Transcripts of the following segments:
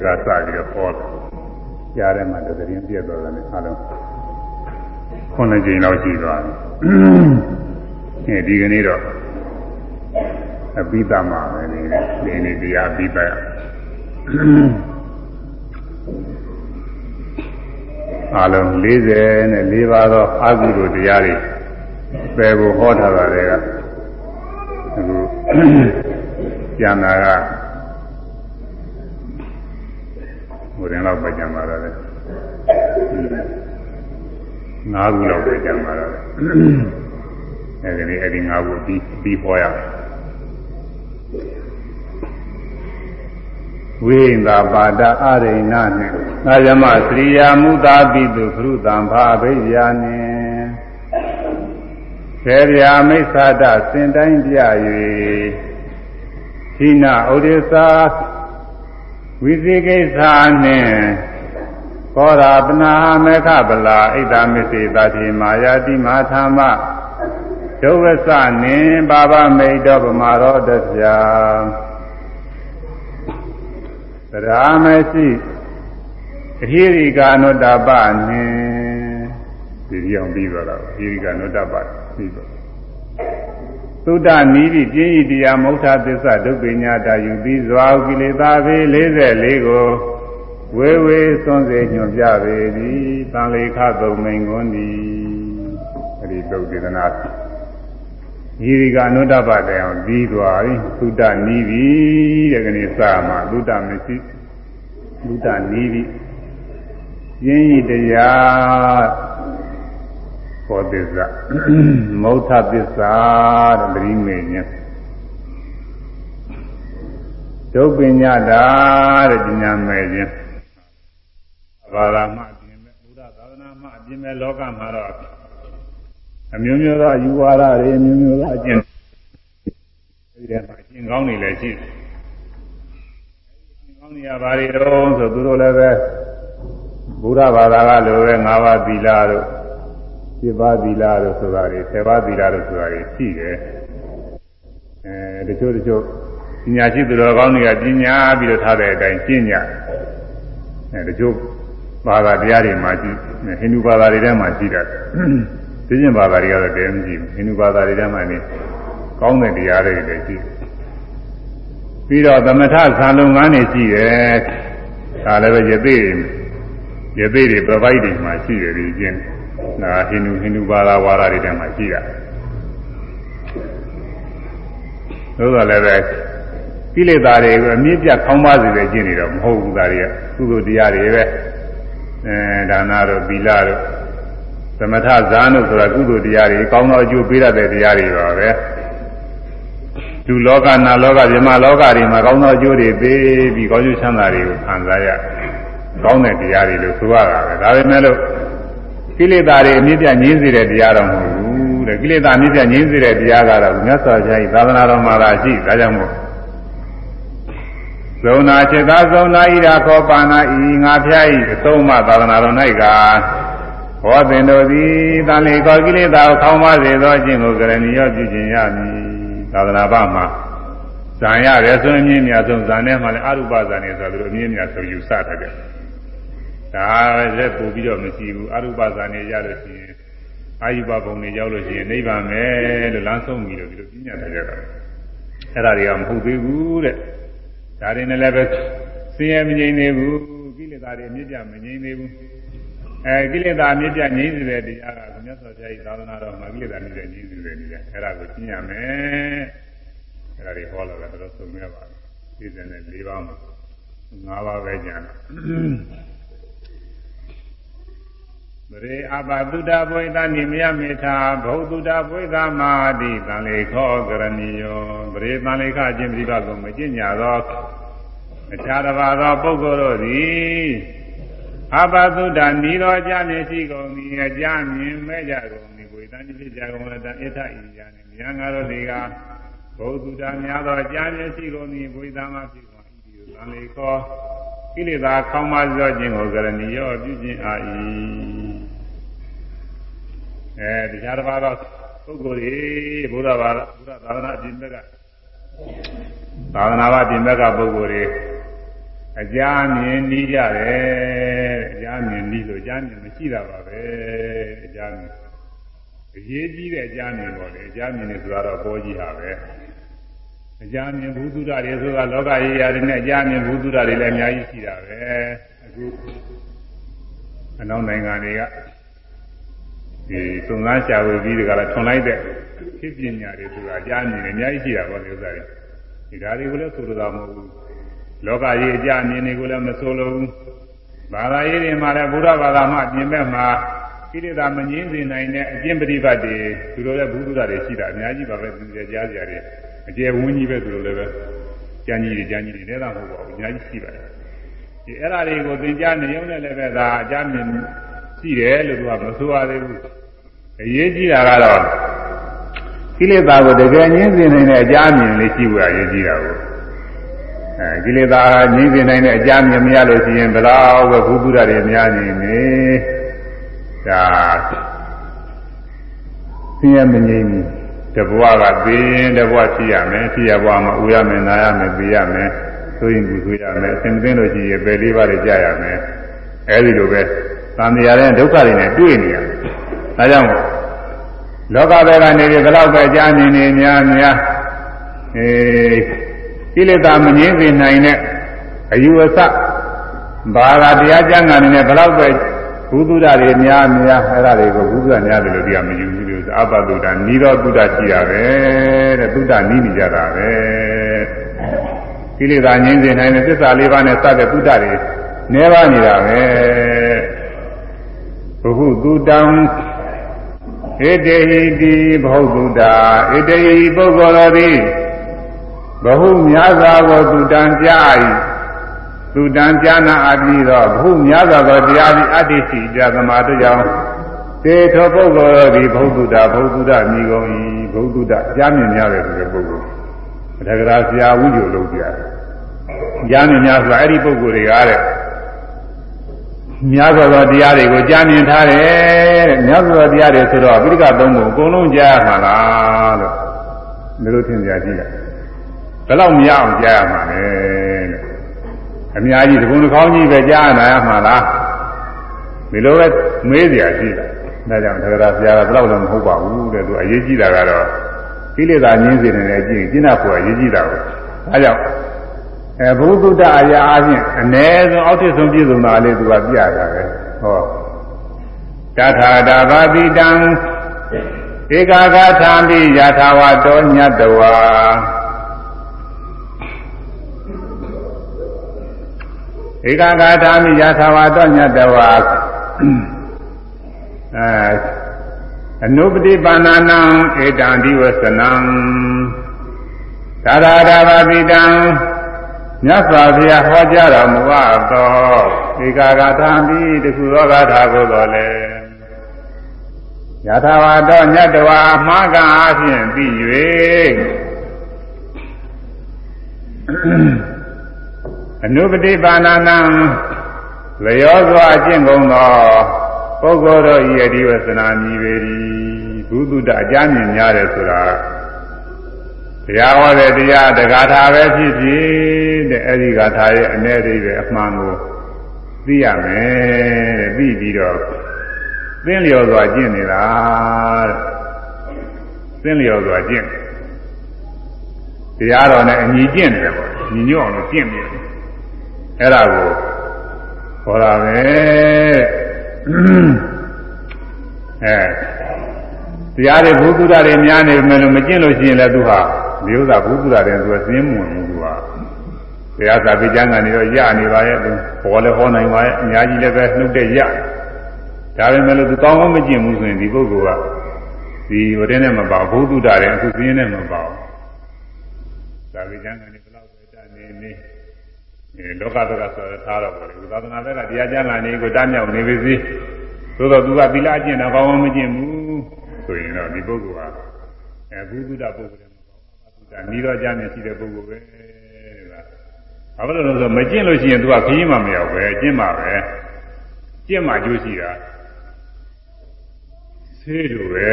ကစပြီးတော့ပေါ်တယ်ကြားထဲမှာတကယ်ပြည့်သွားတယ်အားလုံးခုနှစ်ကြိမ်လောက်ရှိသွားတယ်အဲဒီကနေ့တော့အပိသမှာပဲနေနေနေတရားအပိသအားလုံး40နဲ့4ပါးသောအာဟုတို့တရားတွေပယ်ဖို့ဟောထားတာတွေကအခုကျန်တာက ဟိုရင်တော့ပဲကျန်ပါတော့လေငါးခုလောက်ပဲကျန်ပါတော့လေအဲဒီနေ့အဲဒီငါးခုပြီးပြီးဟောရမယ်ဝိန္ဒပါဒအရိဏနှင့်သာယမစရိယာမုသာပိတုခရုတံဘာဘိယာနှင့်ခေဗျာမိစ္ဆာတစင်တိုင်းပြ၍သီနာဩဒိသာ ဝိသိကိစ္စနှင့်ကောရာပနာမေခဗလာဣဒ္ဓမစ္စေတတိမာယာတိမာသမ္မဒုဝဆနှင့်ဘာဝမိတ်တော်ဗမာရောတပြာသရာမရှိအဟိရိကာနုတ္တပနှင့်ဒီကြောင်ပြီးတော့လားအဟိရိကာနုတ္တပပြီးတော့ သုဒ္ဓနီးပြီးပြင်းဤတရားမௌထသစ္စာဒုက္ခညာတာယူပြီးဇွာကိလေသာပေ44ကိုဝေဝေသွန်စေညွန်ပြပေသည်တန်လေခသုံမိန်ကွန်းသည်အဲ့ဒီသုတ်ဒေသနာဤရိကအနုတ္တပတယံပြီးသွားပြီသုဒ္ဓနီးပြီတဲ့ကနေ့စမှာသုဒ္ဓမရှိသုဒ္ဓနီးပြီပြင်းဤတရား ဟောသစ္စာမௌထသစ္စာတဲ့ပရိမေညဒုပညာတာတဲ့ပညာမဲ့ခြင်းဘာသာမှအပြင်မဲ့ဘုရားသာသနာမှအပြင်မဲ့လောကမှာတော့အမျိုးမျိုးသောယူဝါဒတွေအမျိုးမျိုးသောအကျင့်ဒီထဲမှာအကျင့်ကောင်းတွေလည်းရှိတယ်။ကောင်းနေရပါလေတော့ဆိုသူတို့လည်းပဲဘုရားဘာသာကလိုပဲ၅ပါးသီလတို့ 7ပါးသီလတို့ဆိုတာတွေ10ပါးသီလတို့ဆိုတာတွေရှိတယ်အဲတချို့တချို့ပညာရှိသူတော်ကောင်းတွေကပညာပြီးတော့ထားတဲ့အတိုင်းကျင့်ကြအဲတချို့ဘာသာတရားတွေမှာရှိဟိန္ဒူဘာသာတွေထဲမှာရှိတယ်သိကျင်ဘာသာတွေကတော့တည်းမရှိဘူးဟိန္ဒူဘာသာတွေထဲမှာနေကောင်းတဲ့တရားတွေလည်းရှိပြီးတော့သမထဇာလုံငန်းတွေရှိတယ်ဒါလည်းပဲယသိယသိတွေပြပိုက်တွေမှာရှိတယ်ဒီကျင့် ဒါဟိန္ဒူဟိန္ဒူဘာသာဝါဒတွေထဲမှာရှိတာသို့တော်လည်းပဲကိလေသာတွေကိုအမြင့်ပြတ်ခေါင်းပါစေတဲ့ကျင့်နေတော့မဟုတ်ဘူးဒါတွေကကုသိုလ်တရားတွေပဲအဲဒါနာတို့သီလတို့သမထဇာန်တို့ဆိုတာကုသိုလ်တရားတွေကောင်းသောအကျိုးပေးရတဲ့တရားတွေပါပဲလူလောကနာလောကမြမလောကတွေမှာကောင်းသောအကျိုးတွေပေးပြီးကောင်းကျိုးချမ်းသာတွေကိုခံစားရကောင်းတဲ့တရားတွေလို့ဆိုရတာပဲဒါပေမဲ့လို့ ကိလေသာတွေအမြင့်ပြငြင်းစေတဲ့တရားတော်မဟုတ်ဘူးတဲ့ကိလေသာအမြင့်ပြငြင်းစေတဲ့တရားကတော့မြတ်စွာဘုရား၏သာသနာတော်မှာလာရှိဒါကြောင့်မို့ဇုံနာจิตသာဇုံနာဤရာခောပါဏဤငါဖျားဤအဆုံးမသာသနာတော်၌ကဟောသင်တို့သည်တန်လေကောကိလေသာကိုခေါင်းပါစေသောအခြင်းကိုကရဏီရောပြုခြင်းရမည်သာသနာ့ဘာမှာဇံရတယ်ဆိုရင်မြင့်မြတ်ဆုံးဇံထဲမှာလည်းအရုပဇံနေဆိုတော့အမြင့်မြတ်ဆုံးယူဆတတ်တယ် ဒါလည်းပို့ပြီးတော့မရှိဘူးအရုပဇာနေရလို့ရှိရင်အာယုဘဘုံနေရောက်လို့ရှိရင်နိဗ္ဗာန်ပဲလို့လမ်းဆုံးပြီလို့ဒီလိုပြညာထားကြတာအဲ့ဒါတွေကမဟုတ်သေးဘူးတဲ့ဒါတွေနဲ့လည်းပဲဆင်းရဲမငြိမ်သေးဘူးကိလေသာတွေအမြင့်ပြမငြိမ်သေးဘူးအဲကိလေသာအမြင့်ပြငြိမ်စေတဲ့တရားကမြတ်စွာဘုရား၏သာသနာတော်မှာကိလေသာမြင့်ပြငြိမ်စေတဲ့တရားအဲ့ဒါကိုရှင်းရမယ်အဲ့ဒါတွေဟောလာတာတော့ဆုံးရပါတယ်သိတဲ့၄ပါးမှာ၅ပါးပဲကြံတာ ပရိအပတုဒ္ဓဘွေသနိမြမေထာဘௌတုဒ္ဓဘွေသမာတိတန်လေခောကရဏီယောပရိတန်လေခအချင်းပြိပကိုမကျင့်ညာသောအခြားတစ်ပါးသောပုဂ္ဂိုလ်တို့သည်အပတုဒ္ဓဤသောအကြနေရှိကုန်သည်အကြမြင်မဲ့ကြကုန်သည်ဘွေသနိဖြစ်ကြကုန်လည်းတဣထဤကြနေမြာငါတို့တွေကဘௌတုဒ္ဓများသောအကြမြင်ရှိကုန်သည်ဘွေသမဖြစ်ကုန်၏ဒီတန်လေခောကိလေသာခေါင်းမစောခြင်းကိုကရဏီရောပြုခြင်းအာ၏ အဲတရားတစ်ပါးသောပုဂ္ဂိုလ်တွေဘုရားဘာဘုရားသာသနာအပြင်ဘက်ကသာသနာ့အပြင်ဘက်ကပုဂ္ဂိုလ်တွေအကြမြင်နီးကြတယ်အကြမြင်နီးလို့အကြမြင်မရှိတာပါပဲအကြမြင်အရေးကြီးတဲ့အကြမြင်ပေါ့လေအကြမြင်နေဆိုတော့ပေါ်ကြီးဟာပဲအကြမြင်ဘုသူဒ္ဓတွေဆိုတာလောကကြီးရာတွေနဲ့အကြမြင်ဘုသူဒ္ဓတွေလည်းအများကြီးရှိတာပဲအခုအနောက်နိုင်ငံတွေက ဒီသုံးသားရှာဝေပြီးတကလားထွန်လိုက်တဲ့ဖြစ်ပညာတွေဆိုတာအကြမြင်နေအများကြီးရှိတာပေါ့လေဥစ္စာတွေဒီဓာတွေကိုလည်းဆိုလိုတာမဟုတ်ဘူးလောကကြီးအကြမြင်တွေကိုလည်းမဆိုလိုဘူးဘာသာရေးတွေမှာလည်းဘုရားဘာသာမှပြင်မဲ့မှာကိလေသာမငြင်းစေနိုင်တဲ့အကျင့်ပฏิပတ်တွေသူတို့လည်းဘုသူဒ္ဓတွေရှိတာအများကြီးပါပဲသူတွေကြားကြတယ်အကျယ်ဝန်းကြီးပဲသူတို့လည်းပဲကျမ်းကြီးတွေကျမ်းကြီးတွေလည်းသာမဟုတ်ပါဘူးအများကြီးရှိပါတယ်ဒီအဲ့ဓာတွေကိုသင်ကြားနေရုံနဲ့လည်းပဲဒါအကြမြင် ရှိတယ်လို့သူကမဆိုရသေးဘူးအရေးကြီးတာကတော့ကိလေသာကိုတကယ်ငြင်းစေနိုင်တဲ့အကြမြင်လေးရှိဖို့အရေးကြီးတာကိုအဲကိလေသာငြင်းစေနိုင်တဲ့အကြမြင်မရလို့ရှိရင်ဘယ်တော့ပဲဘုသူဒ္ဓတွေများနေနေဒါဆင်းရဲမငြိမ်းဘူးတဘွားကသိရင်တဘွားဖြစ်ရမယ်ဖြစ်ရဘွားမှာဥရမယ်နာရမယ်သိရမယ်ဆိုရင်ကူဆိုရမယ်အစဉ်သိလို့ရှိရင်ပယ်လေးပါးတွေကြာရမယ်အဲဒီလိုပဲ သံဃာရဲ့ဒုက္ခတွေနဲ့တွေ့နေရတယ်ဒါကြောင့်လောကဘက်ကနေပြီးဘယ်တော့ပဲကြားနေနေများများအဲကိလေသာမငြင်းစေနိုင်တဲ့အယူအဆဘာသာတရားကျမ်းဂန်နေနဲ့ဘယ်တော့ပဲဘုသူဒ္ဓတွေများများအဲ့ဒါတွေကိုဘုရားများတယ်လို့ဒီကမယူဘူးလို့အဘတုဒ္ဓနိရောဓုဒ္ဓရှိတာပဲတဲ့သုဒ္ဓနီးနေကြတာပဲကိလေသာငြင်းစေနိုင်တဲ့သစ္စာလေးပါးနဲ့စတဲ့သုဒ္ဓတွေနေပါနေတာပဲ ဘုဟုတုတံဧတေဟိတိဘဟုတုတာဧတေဟိပုဂ္ဂောရတိဘဟုများစွာကိုတုတံကြား၏တုတံကြားနာအပြီးတော့ဘဟုများစွာသောတရားသည်အတ္တိရှိကြသမာတို့ကြောင့်တေထောပုဂ္ဂိုလ်သည်ဘုဒ္ဓတာဘုဒ္ဓတာမြည်ကုန်၏ဘုဒ္ဓတာကြားမြင်များတယ်ဆိုတဲ့ပုဂ္ဂိုလ်တက္ကရာဆရာဝိဇ္ဇုလုပ်ကြတယ်ကြားမြင်များဆိုအဲ့ဒီပုဂ္ဂိုလ်တွေကတဲ့ များစွာသောတရားတွေကိုကြားမြင်ထားတယ်တဲ့များစွာသောတရားတွေဆိုတော့ပိဋကသုံးပုံအကုန်လုံးကြားရမှာလားလို့ဒီလိုထင်ကြကြည့်လိုက်ဘယ်တော့မရအောင်ကြားရမှာလဲတဲ့အများကြီးဒီကုန်းတစ်ခေါင်းကြီးပဲကြားရနိုင်ရမှာလားဒီလိုပဲမေးစရာရှိတာဒါကြောင့်သက္ကရာဆရာကဘယ်တော့လည်းမဟုတ်ပါဘူးတဲ့သူအရေးကြီးတာကတော့ကိလေသာငြင်းစေနေတဲ့အကျင့်ကျင့်တာဖို့အရေးကြီးတာကိုဒါကြောင့် အဲဘုဒ္ဓအရာအချင်းအ ਨੇ ဆုံးအောက်ထစ်ဆုံးပြည့်စုံတာလေးသူကပြတာပဲဟောတထာတာဘာတိတံဧကာဂထာမိယထာဝတောညတဝါဧကာဂထာမိယထာဝတောညတဝါအဲအနုပတိပါဏာနံဧတံဒီဝသနံသာရတာဘာတိတံ မြတ်စွာဘုရားဟောကြားတော်မူအပ်သောဧကာဂထာမိတခုသောဂါထာကိုတော်လေယထာဝတောညတဝါမှားကအားဖြင့်ပြီး၍အနုပတိပါဏာနံလျောစွာအကျင့်ကုန်သောပုဂ္ဂိုလ်တို့ဤအဒီဝသနာမြည်ပေသည်ဘုသူတအကြမ်းမြင်များတယ်ဆိုတာ တရားဟောတဲ့တရားတဂါထာပဲဖြစ်ဖြစ်တဲ့အဲဒီဂါထာရဲ့အ ਨੇ အိပဲအမှန်ကိုသိရမယ်တဲ့ပြီးပြီးတော့သင်လျော်စွာကျင့်နေတာတဲ့သင်လျော်စွာကျင့်တရားတော်နဲ့အညီကျင့်တယ်ပေါ့ညီညွတ်အောင်လို့ကျင့်နေတယ်အဲ့ဒါကိုဟောတာပဲအဲ တရားတွေဘုသူဒ္ဓတွေများနေမယ်လို့မကျင့်လို့ရှိရင်လည်းသူဟာဒီဥစ္စာဘုသူဒ္ဓတွေသူကသင်းမဝင်ဘူးသူကတရားစာပေကျမ်းကနေတော့ရနေပါရဲ့သူဟောလည်းဟောနိုင်ပါရဲ့အများကြီးလည်းပဲနှုတ်တဲ့ရဒါပေမဲ့လို့သူကောင်းကောင်းမကျင့်ဘူးဆိုရင်ဒီပုဂ္ဂိုလ်ကဒီဝတ္တနဲ့မပါဘုသူဒ္ဓတွေအခုသင်းနဲ့မပါဘူးစာပေကျမ်းကနေဘယ်လောက်ပဲတနေနေအဲလောကဘက်ကဆိုတော့ထားတော့ပေါ့လေသာသနာဘက်ကတရားကျမ်းကနေကိုတမ်းမြောက်နေပါစေသို့တော့သူကသီလအကျင့်တော့ကောင်းကောင်းမကျင့်ဘူး ဆိုရင်တော့ဒီပုဂ္ဂိုလ်ဟာအဲဘုသူဒ္ဓပုဂ္ဂိုလ်လည်းမကောင်းဘူးဘုသူဒ္ဓနီးတော့ကြမ်းနေရှိတဲ့ပုဂ္ဂိုလ်ပဲတဲ့ကဘာလို့လဲဆိုတော့မကျင့်လို့ရှိရင်သူကခရီးမှမရောက်ပဲကျင့်မှပဲကျင့်မှကျိုးရှိတာဆေးလိုပဲ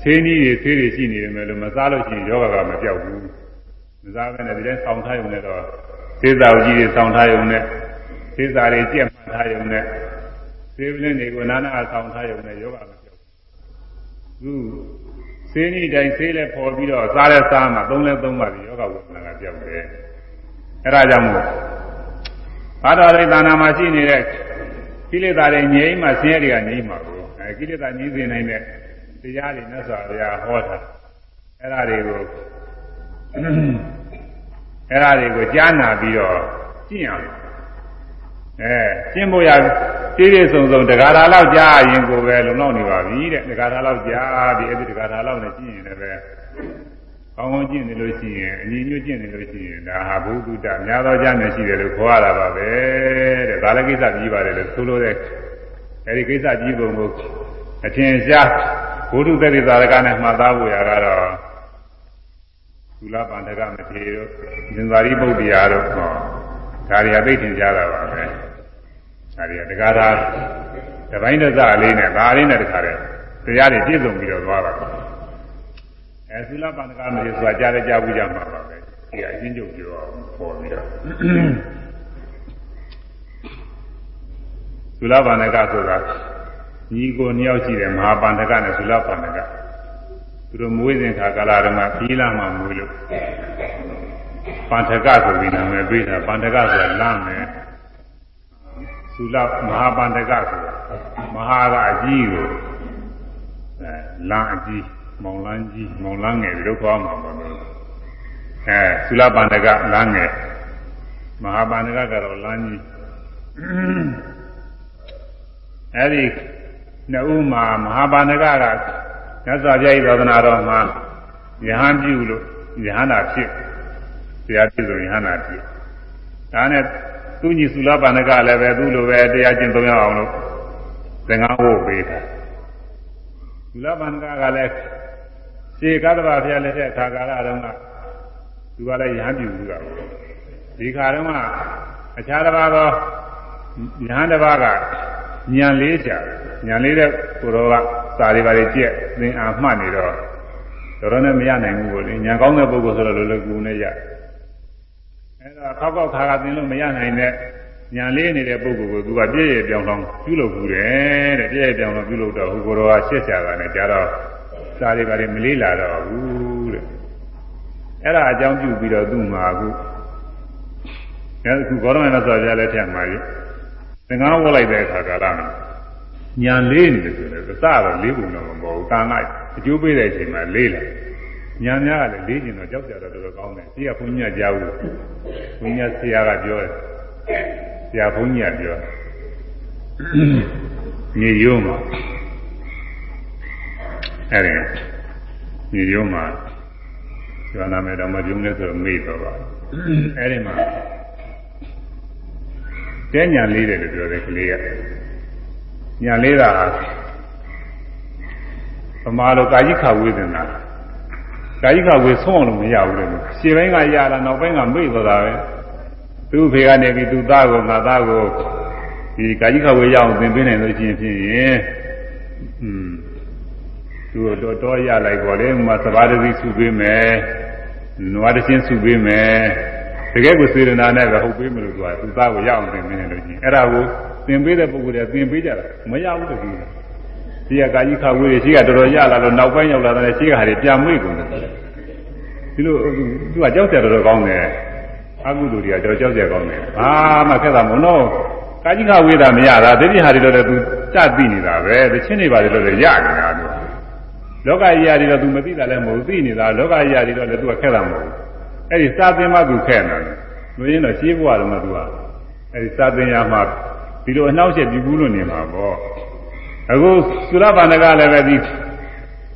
ဆေးနည်းတွေဆေးတွေရှိနေတယ်မယ်လို့မစားလို့ရှိရင်ယောဂကမပြောက်ဘူးမစားဘဲနဲ့ဒီတိုင်းဆောင်းထားရုံနဲ့တော့သေစာကြီးတွေဆောင်းထားရုံနဲ့သေစာတွေကြက်မှတ်ထားရုံနဲ့သေပလင်းတွေကိုနာနာဆောင်းထားရုံနဲ့ယောဂမပြောဘူး သူဆေးနည်းတိုင်းဆေးလဲပေါ်ပြီးတော့စားလဲစားမှသုံးလဲသုံးမှပြီးယောဂဝိပဿနာကပြောက်တယ်အဲဒါကြောင့်မို့ဘာတော်ရိသနာမှာရှိနေတဲ့ကိလေသာတွေငြိမ်းမှဆင်းရဲတွေကငြိမ်းမှာကိုအဲကိလေသာငြိမ်းစေနိုင်တဲ့တရားတွေနဲ့ဆိုဗျာဟောတာအဲဒါတွေကိုအဲဒါတွေကိုကြားနာပြီးတော့ကျင့်ရမယ် အဲကျင့်ဖို့ရပြည့်ပြည့်စုံစုံတက္ကရာလောက်ကြားရင်ကိုပဲလုံလောက်နေပါပြီတဲ့တက္ကရာလောက်ကြားပြီးအဲ့ဒီတက္ကရာလောက်နဲ့ကျင့်ရင်လည်းပဲကောင်းကောင်းကျင့်နေလို့ရှိရင်အညီညွတ်ကျင့်နေလို့ရှိရင်ဒါဟာဘုဒ္ဓတများသောကြားနေရှိတယ်လို့ခေါ်ရတာပါပဲတဲ့ဒါလည်းကိစ္စကြီးပါတယ်လို့ဆိုလို့တဲ့အဲဒီကိစ္စကြီးပုံကိုအထင်ရှားဘုဒ္ဓသတိသာရကနဲ့မှတ်သားဖို့ရကတော့သုလပန္တကမထေတို့ဇင်္သာရိပုတ္တရာတို့ဟော ဒါတွေကသိထင်ကြတာပါပဲဒါတွေကတက္ကရာတပိုင်းတစလေးနဲ့ဒါလေးနဲ့တခါတည်းတရားတွေပြည့်စုံပြီးတော့သွားတာအဲသုလပန္တကမထေဆိုတာကြားလည်းကြားဘူးကြမှာပါပဲဒီအချင်းချုပ်ပြောပေါ်ပြီးတော့သုလပန္နကဆိုတာညီကိုနှစ်ယောက်ရှိတယ်မဟာပန္နကနဲ့သုလပန္နကသူတို့မွေးစဉ်ခါကာလတုန်းကခီးလာမှမွေးလို့ ပန္ထကဆိုပြီးနာမည်ပေးတာပန္ထကဆိုတာလမ်းမယ်သုလမဟာပန္ထကဆိုတာမဟာကအကြီးကိုအဲလမ်းအကြီးမောင်လန်းကြီးမောင်လန်းငယ်ဒီလိုခေါ်မှာပေါ့လို့အဲသုလပန္ထကလမ်းငယ်မဟာပန္ထကကတော့လမ်းကြီးအဲဒီနှစ်ဦးမှာမဟာပါဏကကမြတ်စွာဘုရား၏သာသနာတော်မှာယဟန်ပြုလို့ယဟန္တာဖြစ် တရားပြည့်စုံယဟန္တာဖြစ်ဒါနဲ့သူညီသုလပါဏကလည်းပဲသူ့လိုပဲတရားကျင့်သုံးရအောင်လို့သင်္ကန်းဝုတ်ပေးတာသုလပါဏကကလည်းရှေကသဗ္ဗဘုရားလက်ထက်ခါကာလတုန်းကသူကလည်းယဟန်ပြုဘူးတာဒီခါတုန်းကအခြားတစ်ပါးသောယဟန်တစ်ပါးကညံလေးချာညံလေးတဲ့ကိုတော်ကစာတွေပါတွေကြက်သင်အားမှတ်နေတော့တော်တော်နဲ့မရနိုင်ဘူးကိုလေညံကောင်းတဲ့ပုဂ္ဂိုလ်ဆိုတော့လောလောကူနဲ့ရ အဲဒါခောက်ခောက်ခါခါသင်လို့မရနိုင်တဲ့ညံလေးနေတဲ့ပုဂ္ဂိုလ်ကိုသူကပြည့်ရပြောင်းလောင်းပြုလုပ်ဘူးတယ်တဲ့ပြည့်ရပြောင်းလောင်းပြုလုပ်တော့ဟိုကိုတော်ကရှက်ချာတာနဲ့ကြာတော့စာတွေပါတွေမလေးလာတော့ဘူးတဲ့အဲ့ဒါအကြောင်းပြုပြီးတော့သူ့မှာအခုအခုဂေါရမမြတ်စွာဘုရားလက်ထက်မှာကြီးသင်္ကန်းဝတ်လိုက်တဲ့အခါကာလမှာညာလေးနေတယ်ဆိုတော့သစတော့လေးပုံတော့မပေါ်ဘူး။ကာလိုက်အကျိုးပေးတဲ့အချိန်မှာလေးလာ။ ညာများကလည်းလေးကျင်တော့ကြောက်ကြတော့တော်တော်ကောင်းတယ်။ဒီကဘုန်းကြီးကကြားဘူး။ဘုန်းကြီးဆရာကပြောတယ်။ဆရာဘုန်းကြီးကပြောမြေရုံးမှာအဲ့ဒီမြေရုံးမှာကျောင်းနာမယ်တော့မပြုံးလဲဆိုတော့မေ့တော့ပါအဲ့ဒီမှာတဲညာလေးတယ်လို့ပြောတယ်ကလေးကညာလေးတာဗမာလိုကာယိခဝေဒနာ ကာယိခဝေဆုံးအောင်လို့မရဘူးလေရှင်းပိုင်းကရတာနောက်ပိုင်းကမေ့သွားတာပဲသူ့ဖေကနေပြီးသူ့သားကိုငါသားကိုဒီကာယိခဝေရအောင်သင်ပေးနိုင်လို့ရှိရင်ဖြင့်อืมသူတော့တော့ရလိုက်ပါလေမှာသဘာဝတိစုပေးမယ်နွားတချင်းစုပေးမယ်တကယ်ကိုစေရနာနဲ့ပဲဟုတ်ပေးမလို့သူကသူသားကိုရအောင်သင်ပေးနေလို့ရှိရင်အဲ့ဒါကိုသင်ပေးတဲ့ပုဂ္ဂိုလ်တွေသင်ပေးကြတာမရဘူးတကူ ဒီကကာကြီးခါဝေးရှိကတော်တော်ရလာတော့နောက်ပိုင်းရောက်လာတဲ့ရှိကဟာတွေပြန်မွေ့ကုန်တယ်ဒီလိုသူကကြောက်ကြတော်တော်ကောင်းတယ်အကုသိုလ်တွေကတော်ကြောက်ကြကောင်းတယ်ဘာမှခက်တာမဟုတ်တော့ကာကြီးခါဝေးတာမရတာဒိဋ္ဌိဟာတွေတော့လည်းသူစသိနေတာပဲတချင်းတွေပါတယ်လို့လည်းရနေတာသူလောကကြီးရာတွေတော့သူမသိတာလည်းမဟုတ်သိနေတာလောကကြီးရာတွေတော့လည်းသူကခက်တာမဟုတ်အဲ့ဒီစာသင်မှသူခက်နေတယ်လူရင်းတော့ရှင်းဘဝလုံးကသူကအဲ့ဒီစာသင်ရမှာဒီလိုအနှောက်အယှက်ပြဘူးလို့နေမှာပေါ့ အခုသုရဘာနကလည်းပဲဒီ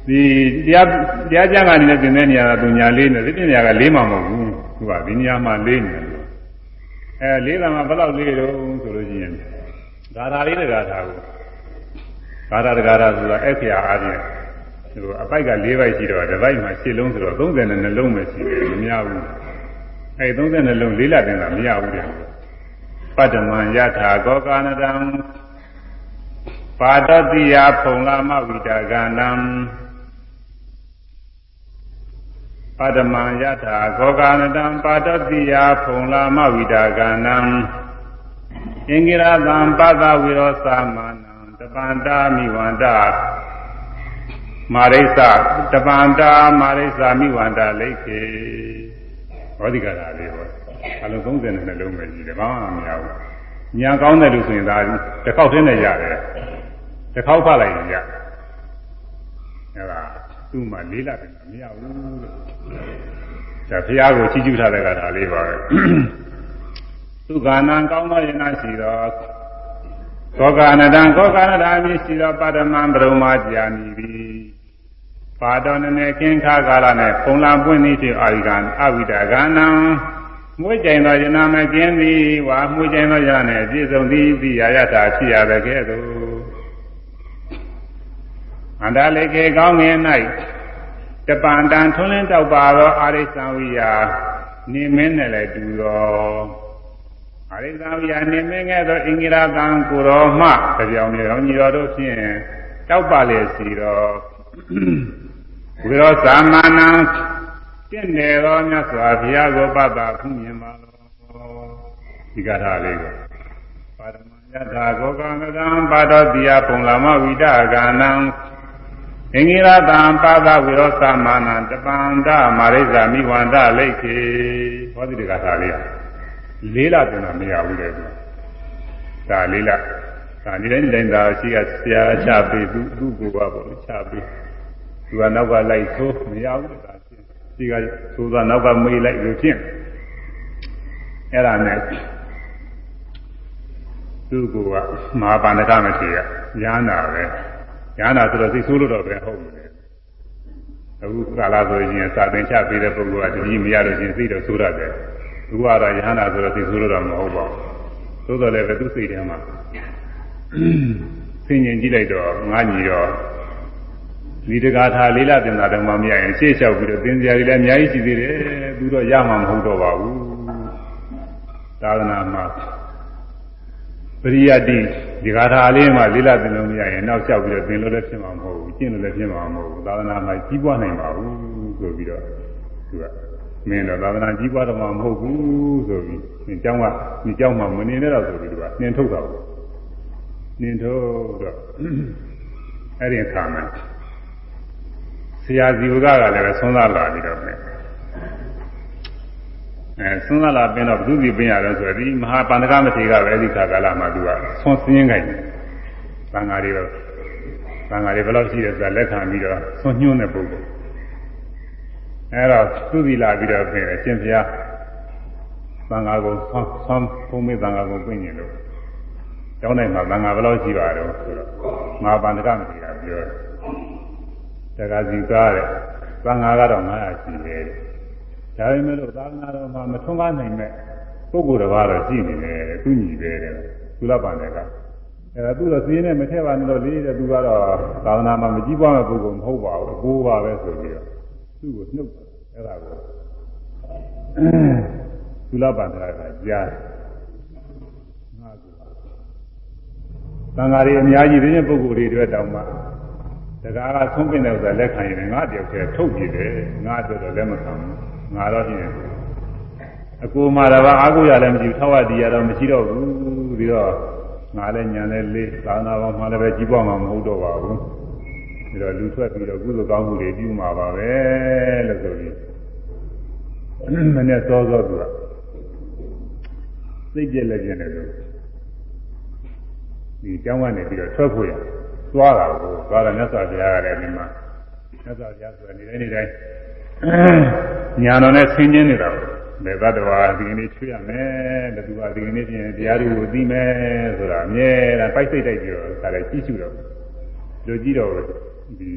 ဒီတရားတရားကျမ်းကနေလည်းသင်တဲ့နေရာကသူညာလေးနဲ့ဒီပညာကလေးမှမဟုတ်ဘူးသူကဒီနေရာမှာလေးနေတယ်အဲလေးတာမှဘယ်လောက်လေးတော့ဆိုလို့ရှိရင်ဂါထာလေးတဂါထာကိုဂါထာတဂါထာဆိုတာအဲ့ဆရာအားဖြင့်ဒီလိုအပိုက်က၄ပိုက်ရှိတော့တစ်ပိုက်မှာ၈လုံးဆိုတော့32လုံးပဲရှိတယ်မများဘူးအဲ32လုံးလေးလက်တင်တာမရဘူးတဲ့ပတ္တမံယထာကောကာနတံ ပါဒတိယဖုံလာမဝိတာကန္တံပါဒမံယထာခောကာနတံပါတတိယဖုံလာမဝိတာကနံအင်္ဂိရတံပသဝိရောသမနံတပန္တာမိဝန္တမာရိစ္ဆတပန္တာမာရိစ္ဆမိဝန္တလိခေဟောဒီကရာလေးဟောအလုံး30နဲ့နှလုံးပဲကြီးတယ်ဘာမှမရဘူးညာကောင်းတယ်လို့ဆိုရင်ဒါတစ်ခေါက်တည်းနဲ့ရတယ် တစ်ခေါက်ဖတ်လိုက်ရင်ရအဲ့ဒါသူ့မှာလေးလာတယ်မရဘူးလို့ဒါဘုရားကိုချီးကျူးထားတဲ့ကဒါလေးပါပဲသူကနံကောင်းသောယနာရှိသောကောကာနတံကောကာနတာမြည်ရှိသောပါဒမံပရမကြာမိသည်ပါတော်နည်းခင်းခါကာလနဲ့ပုံလာပွင့်သည်ဖြင့်အာရိကံအဝိဒကနံမွေးကြိမ်သောယနာမကင်းသည်ဝါမွေးကြိမ်သောယနာနဲ့ပြည့်စုံသည်သိရရတာဖြစ်ရတဲ့ကဲ့သို့ အန္တလေကေကောင်းငင်၌တပန်တန်ထွန်းလင်းတောက်ပါသောအာရိသံဝိယာနေမင်းနဲ့လည်းတူသောအာရိသံဝိယာနေမင်းငယ်သောအင်္ဂိရတံကိုရောမှကြောင်မြေတော်ညီတော်တို့ဖြင့်တောက်ပါလေစီတော်ဝိရောသမဏံတင့်တယ်သောမြတ်စွာဘုရားကိုပတ်တာဖူးမြင်ပါလောဒီကထာလေးကိုပါရမယထာကောကံကံပါတော်တိယပုံလာမဝိတကနံ အင်္ဂိရတံပါဒဝိရောသမဏံတပန္တမာရိဇာမိဝန္တလိတ်ခေဟောဒီကထာလေးလေးလာပြန်တာမရဘူးလေဒါလေးလာဒါဒီတိုင်းတိုင်းသာရှိကဆရာချပေးသူသူ့ကိုပါပေါ့ချပေးသူကနောက်ကလိုက်ဆိုးမရဘူးဒါချင်းဒီကသိုးသာနောက်ကမေးလိုက်လို့ဖြင့်အဲ့ဒါနဲ့သူ့ကိုကမဟာပါဏကမထေရညာနာပဲ ညာနာဆိုတော့သိဆိုးလို့တော့ပဲဟုတ်တယ်အခုကာလဆိုရင်စာသင်ချပေးတဲ့ပုဂ္ဂိုလ်ကတတိမရလို့ချင်းသိတော့ဆိုးရတယ်သူကတော့ညာနာဆိုတော့သိဆိုးလို့တော့မဟုတ်ပါဘူးသို့တော်လည်းပဲသူ့စိတ်ထဲမှာဆင်ញင်ကြည့်လိုက်တော့ငါညီတော့ဒီတကားထားလေးလာတင်တာတော့မှမရရင်ရှေ့လျှောက်ပြီးတော့သင်စရာတွေလည်းအများကြီးရှိသေးတယ်သူတော့ရမှာမဟုတ်တော့ပါဘူးသာသနာမှာပရိယတိ ဒီကားထားလေးမှလေးလာတင်လို့မရရင်နောက်လျှောက်ပြီးတော့သင်လို့လည်းဖြစ်မှာမဟုတ်ဘူးကျင့်လို့လည်းဖြစ်မှာမဟုတ်ဘူးသာသနာမှာကြီးပွားနိုင်ပါဘူးဆိုပြီးတော့သူကမင်းတော့သာသနာကြီးပွားတော့မှမဟုတ်ဘူးဆိုပြီးဒီเจ้าကဒီเจ้าမှမနေနဲ့တော့ဆိုပြီးသူကနှင်ထုတ်တာပေါ့နှင်ထုတ်တော့အဲ့ဒီအခါမှာဆရာဇီဝကကလည်းပဲဆွမ်းသာလာပြီးတော့ပဲ အဲဆွမ်းသာလာပြီးတော့ဘုသူစီပင်ရတယ်ဆိုတော့ဒီမဟာပန္နကမထေရကပဲအဲဒီခါကာလမှာသူကဆွမ်းစင်းခိုင်းတယ်။သံဃာတွေတော့သံဃာတွေဘယ်လောက်ရှိတယ်ဆိုတာလက်ခံပြီးတော့ဆွမ်းညွှန်းတဲ့ပုဂ္ဂိုလ်အဲတော့သူစီလာပြီးတော့ပြင်တယ်ရှင်ဘုရားသံဃာကိုဆွမ်းဆွမ်းဘုံမေသံဃာကိုပြင်နေလို့ကျောင်းတိုင်းမှာသံဃာဘယ်လောက်ရှိပါတော့ဆိုတော့မဟာပန္နကမထေရပြောတယ်တက္ကစီကားတဲ့သံဃာကတော့900ရှိတယ် ဒါပေမဲ့လို့သာသနာတော်မှာမထွန်းကားနိုင်မဲ့ပုဂ္ဂိုလ်တစ်ပါးတော့ရှိနေတယ်သူညီပဲတဲ့သူလပန်တဲ့ကအဲဒါသူတော့စီးနေမထည့်ပါနဲ့တော့လေးတဲ့သူကတော့သာသနာမှာမကြည့်ပွားမဲ့ပုဂ္ဂိုလ်မဟုတ်ပါဘူးအကိုးပါပဲဆိုပြီးတော့သူ့ကိုနှုတ်အဲ့ဒါကိုသူလပန်တဲ့ကကြားငါကသံဃာတွေအများကြီးတဲ့ပုဂ္ဂိုလ်တွေအတွက်တောင်မှတကားကဆုံးပင်တဲ့ဥစ္စာလက်ခံရင်ငါတယောက်တည်းထုတ်ပြတယ်ငါအတွက်တော့လက်မခံဘူး ငါတော့ပြင်အကူမှာတော့အာကိုရလည်းမရှိဘူးထောက်ရတရားတော့မရှိတော့ဘူးပြီးတော့ငါလည်းညာလည်းလေးသာနာပေါင်းမှလည်းပဲကြီးပွားမှာမဟုတ်တော့ပါဘူးပြီးတော့လူထွက်ပြီးတော့ကုသိုလ်ကောင်းမှုတွေပြုမှာပါပဲလို့ဆိုပြီးမနေ့စောစောသူကစိတ်ပြက်လက်ပြက်နေလို့ဒီကျောင်းကနေပြီးတော့ထွက်ဖို့ရသွားတာကိုသွားတယ်မြတ်စွာဘုရားကလည်းဒီမှာမြတ်စွာဘုရားဆိုတာနေတိုင်းနေတိုင်း ညာတော်နဲ့ဆင်းကျင်းနေတာပေါ့ဘယ်သတ္တဝါဒီကနေ့ချွေးရမယ်တတူပါဒီကနေ့ပြင်တရားတွေကိုသိမယ်ဆိုတာအမြဲတမ်းပိုက်စိတ်တိုက်ပြီးတော့ဒါလည်းကြည့်ရှုတော့လူကြည့်တော့ဒီ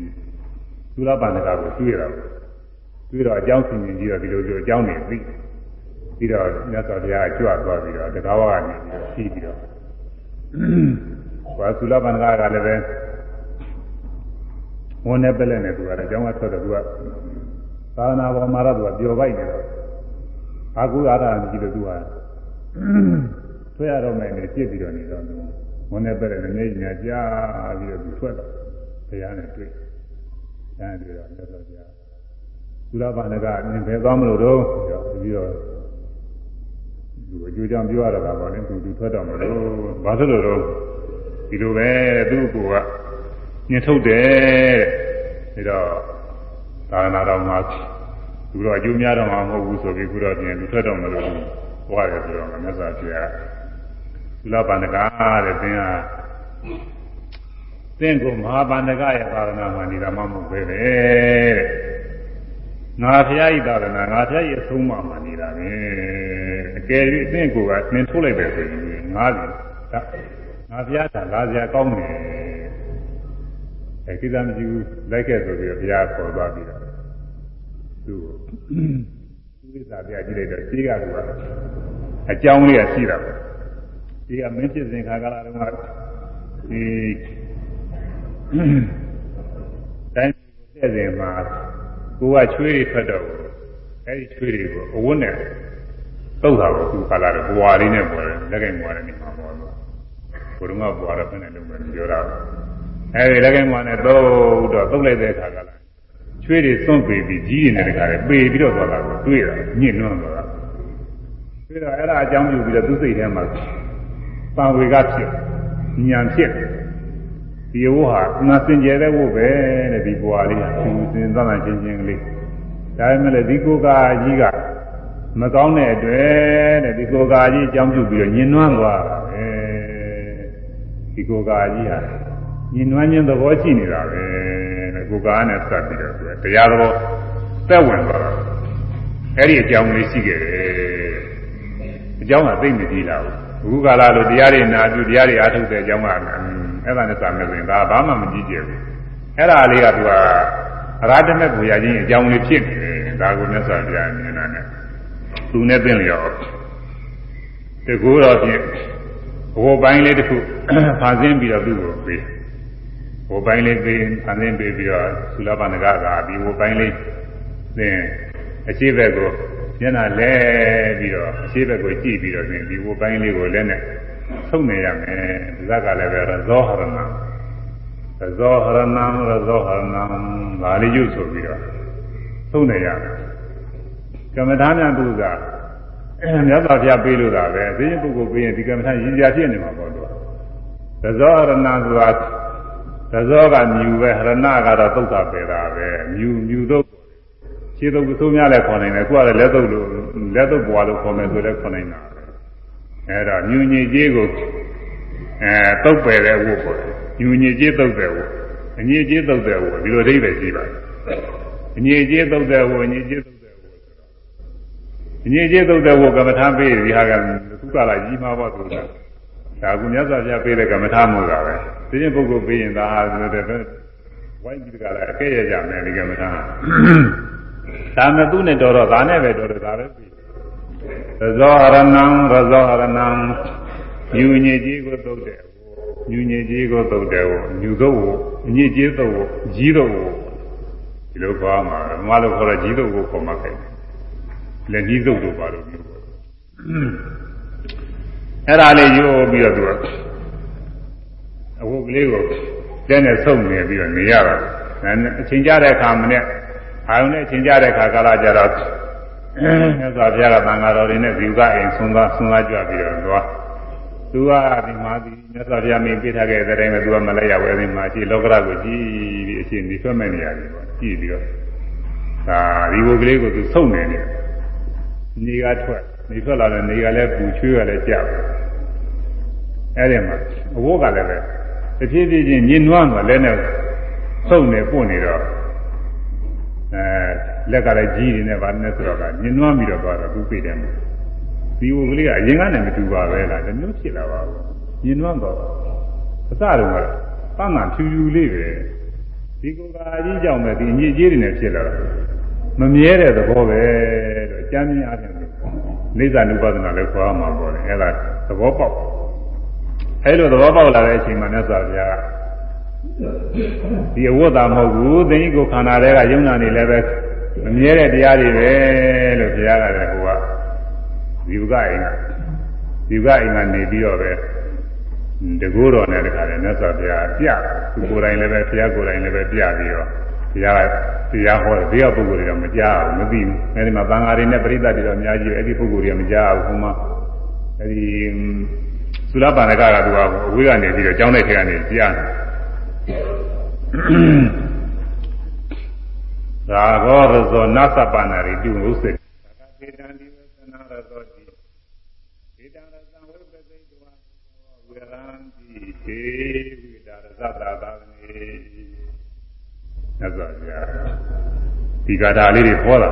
သုလပန္နကကိုတွေ့ရတာတွေ့တော့အကြောင်းဆင်ခြင်ကြည့်တော့ဒီလိုလိုအကြောင်းတွေသိပြီးတော့မြတ်စွာဘုရားကြွသွားပြီးတော့တကားဝကနေပြီးပြီးတော့ဘာသုလပန္နကကလည်းပဲဝန်နဲ့ပက်လက်နဲ့သူကတော့အကြောင်းကထွက်တော့သူက သာသနာပေါ်မှာတော့သူကပျော်ပိုက်နေတော့အာကုအာရကြည့်လို့သူကထွက်ရတော့မယ်နေပြစ်ပြီးတော့နေတော့သူဝန်နဲ့ပက်လက်နဲ့နေညာကြားပြီးတော့သူထွက်တော့ဘုရားနဲ့တွေ့တယ်။အဲဒီတော့မြတ်စွာဘုရားသုလပါဏကနင်ဘယ်သွားမလို့တော့ပြီးတော့သူအကျိုးကြောင့်ပြောရတာပါလေသူသူထွက်တော့မလို့ဘာဖြစ်လို့တော့ဒီလိုပဲသူ့ကိုကညှင်ထုတ်တယ်တဲ့ဒါတော့ သာသနာတော်မှာသူတော့အကျိုးများတော့မှာမဟုတ်ဘူးဆိုပြီးခုတော့ပြင်သူထွက်တော့မလို့ဟောရတယ်ဆိုတော့မြတ်စွာဘုရားသုလပါဏကတဲ့သင်ဟာသင်ကိုမဟာပန္နကရဲ့သာသနာမှာနေတာမှမဟုတ်ပဲတဲ့ငါဖျားဤသာသနာငါဖျားဤအဆုံးအမနေတာပဲအကယ်၍သင်ကိုကသင်ထုတ်လိုက်တယ်ဆိုရင်ငါလည်းငါဖျားတာလာစရာကောင်းတယ်အဲကိစ္စမရှိဘူးလိုက်ခဲ့ဆိုပြီးတော့ဘုရားခေါ်သွားပြီးတော့ သူ့ကိုသူ့ဝိသပြကြည့်လိုက်တော့ရှိကကအကြောင်းလေးကရှိတာပဲဒီကမင်းဖြစ်စဉ်ခါကာလတုန်းကဒီတိုင်းတဲ့စဉ်မှာကိုကချွေးတွေထွက်တော့အဲဒီချွေးတွေကိုအဝတ်နဲ့တုတ်တာကိုသူခါလာတော့ဘွာလေးနဲ့ပေါ်တယ်လက်ကင်ဘွာလေးနဲ့မှာပေါ်တော့ဘုရုံကဘွာတော့ဖက်နဲ့လုံးမယ်ပြောတာအဲဒီလက်ကင်ဘွာနဲ့တုတ်တော့တုတ်လိုက်တဲ့အခါကလာ ချွေးတွေသွန့်ပေပြီးကြီးတွေနဲ့တခါလေပေပြီးတော့သွားတာကိုတွေ့တာညှင့်နှွမ်းသွားတာပြီးတော့အဲ့ဒါအကြောင်းပြုပြီးတော့သူ့စိတ်ထဲမှာပါဝေကဖြစ်ဉာဏ်ဖြစ်ဒီဝဟာငါစင်ကြယ်တဲ့ဝပဲတဲ့ဒီဘွာလေးကသူစင်သတ်မှချင်းချင်းကလေးဒါပေမဲ့လည်းဒီကိုကာကြီးကမကောင်းတဲ့အတွက်တဲ့ဒီကိုကာကြီးအကြောင်းပြုပြီးတော့ညင်နွမ်းသွားတာပဲဒီကိုကာကြီးဟာ ညင်နွမ်းခြင်းသဘောရှိနေတာပဲတဲ့ကိုကာနဲ့စပ်ပြီးတော့သူတရားသဘောသက်ဝင်သွားတာအဲ့ဒီအကြောင်းလေးရှိခဲ့တယ်အကြောင်းကသိမကြည့်လာဘူးအခုကာလလိုတရားတွေနာပြုတရားတွေအားထုတ်တဲ့အကြောင်းကအဲ့ဒါနဲ့စာမယ်ဆိုရင်ဒါဘာမှမကြည့်ကြဘူးအဲ့ဒါလေးကသူကအရာတမဲ့ကိုရချင်းအကြောင်းလေးဖြစ်နေတယ်ဒါကိုမြတ်စွာဘုရားမြင်တာနဲ့သူနဲ့ပြင်လျော်တကူတော့ဖြင့်ဘိုးပိုင်းလေးတစ်ခုဖန်ဆင်းပြီးတော့သူ့ကိုပေး ဘိုးပိုင်းလေးပေးဖန်ဆင်းပေးပြီးတော့သုလပနကကဒီဘိုးပိုင်းလေးသင်အခြေဘက်ကိုမျက်နှာလဲပြီးတော့အခြေဘက်ကိုကြည့်ပြီးတော့သင်ဒီဘိုးပိုင်းလေးကိုလက်နဲ့ဆုံးနေရမယ်ဇက်ကလည်းပဲရဇောဟရဏရဇောဟရဏရဇောဟရဏဒါလေးရုပ်ဆိုပြီးတော့ဆုံးနေရမယ်ကမ္မထာများသူကမြတ်စွာဘုရားပေးလို့တာပဲသိရင်ပုဂ္ဂိုလ်ပေးရင်ဒီကမ္မထာရည်ကြဖြစ်နေမှာပေါ့သူကရဇောဟရဏဆိုတာ ရဇောကမြူပဲဟရဏကတော့သုတ်တာပဲတာပဲမြူမြူတော့ခြေသုတ်သုံးများလည်းခေါ်နိုင်တယ်ခုကလည်းလက်သုတ်လို့လက်သုတ်ဘွားလို့ခေါ်မယ်ဆိုလည်းခေါ်နိုင်တာအဲ့တော့မြူညစ်ကြီးကိုအဲတုတ်ပယ်တဲ့ဝတ်ပေါ့မြူညစ်ကြီးတုတ်တဲ့ဝတ်အညစ်ကြီးတုတ်တဲ့ဝတ်ဒီလိုအဓိပ္ပာယ်ရှိပါတယ်အညစ်ကြီးတုတ်တဲ့ဝတ်အညစ်ကြီးတုတ်တဲ့ဝတ်အညစ်ကြီးတုတ်တဲ့ဝတ်ကမ္မထာပေးဒီဟာကခုကလာကြီးမှာပေါ့ဆိုတာ ဒါကမြတ်စွာဘုရားပေးတဲ့ကမ္မထာမို့တာပဲသိရင်ပုဂ္ဂိုလ်ပေးရင်ဒါဆိုတဲ့ဝိုင်းပြီးကြလားအကဲရကြမယ်ဒီကမ္မထာဒါမဲ့သူ့နဲ့တော်တော့ဒါနဲ့ပဲတော်တော့ဒါပဲပြီးရဇောဟရဏံရဇောဟရဏံမြူညစ်ကြီးကိုသုတ်တယ်မြူညစ်ကြီးကိုသုတ်တယ်မြူသုတ်ကိုညစ်ကြီးသုတ်ကိုကြီးသုတ်ကိုဒီလိုခေါ်မှာမမလို့ခေါ်တော့ကြီးသုတ်ကိုခေါ်မှာခဲ့လက်ကြီးသုတ်တို့ပါလို့ပြော အဲ့ဒါလေးရိုးပြီးတော့သူကအဝတ်ကလေးကိုကျန်းနဲ့ဆုပ်နေပြီးတော့နေရတာအချိန်ကြတဲ့အခါမနဲ့အာယုန်နဲ့အချိန်ကြတဲ့အခါကာလကြတော့မြတ်စွာဘုရားကသံဃာတော်တွေနဲ့ဇီဝကအိမ်ဆွမ်းသွားဆွမ်းသွားကြပြီးတော့သွားသူကဒီမှာဒီမြတ်စွာဘုရားမင်းပြထားခဲ့တဲ့တိုင်းပဲသူကမလဲရဘူးအဲဒီမှာကြည့်လောကရကိုကြည့်ပြီးအရှင်ဒီဆွဲမဲ့နေရတယ်ပေါ့ကြည့်ပြီးတော့ဒါဒီဘုကလေးကိုသူစုံနေတယ်နေကထွက် နေထွက်လာတယ်နေကလည်းပူချွေးကလည်းကြောက်အဲဒီမှာအဝတ်ကလည်းပဲတဖြည်းဖြည်းချင်းညင်နွားမှာလည်းနဲ့စုံနေပွနေတော့အဲလက်ကလည်းကြီးနေတယ်ဗာနဲ့ဆိုတော့ကညင်နွားပြီးတော့သွားတော့သူသိတယ်မို့ဒီဝကလေးကအရင်ကနဲ့မတူပါပဲလားတမျိုးဖြစ်လာပါဘူးညင်နွားတော့အစတုန်းကပန်းကဖြူဖြူလေးပဲဒီကိုယ်ကာကြီးကြောင့်ပဲဒီအညစ်အကြေးတွေနဲ့ဖြစ်လာတာမမြဲတဲ့သဘောပဲတော့အကျမ်းမြင်အားဖြင့် နေသနုပဒနာလည်းခေါ်မှာပေါ့လေအဲ့ဒါသဘောပေါက်အဲ့လိုသဘောပေါက်လာတဲ့အချိန်မှာမြတ်စွာဘုရားကဒီအဝတ်သာမဟုတ်ဘူးသင်ကြီးကိုခန္ဓာတွေကယုံနာနေလည်းပဲမမြဲတဲ့တရားတွေပဲလို့ဘုရားကလည်းဟိုကဒီဥကအိမ်ကဒီဥကအိမ်ကနေပြီးတော့ပဲတကူတော်နဲ့တခါလဲမြတ်စွာဘုရားပြသူကိုယ်တိုင်လည်းပဲဘုရားကိုယ်တိုင်လည်းပဲပြပြီးတော့ တရားတရားဟောတယ်တရားပုဂ္ဂိုလ်တွေတော့မကြားဘူးမသိဘူးအဲဒီမှာသံဃာတွေနဲ့ပရိသတ်တွေတော့အများကြီးအဲ့ဒီပုဂ္ဂိုလ်တွေကမကြားဘူးဟိုမှာအဲဒီသုလပါဏကကသူကအဝေးကနေပြီးတော့ကျောင်းတဲ့ထဲကနေကြားတယ်သာဂောရဇောနသပနာရိတုဥစ္စေသကတေတံဒီဝသနာရသောတိဒေတံရသံဝိပသိတဝါဝေရံတိသေဝိတာရသတာသာနေ မြတ်စွာဘုရားဒီကာထာလေးတွေဟောတာ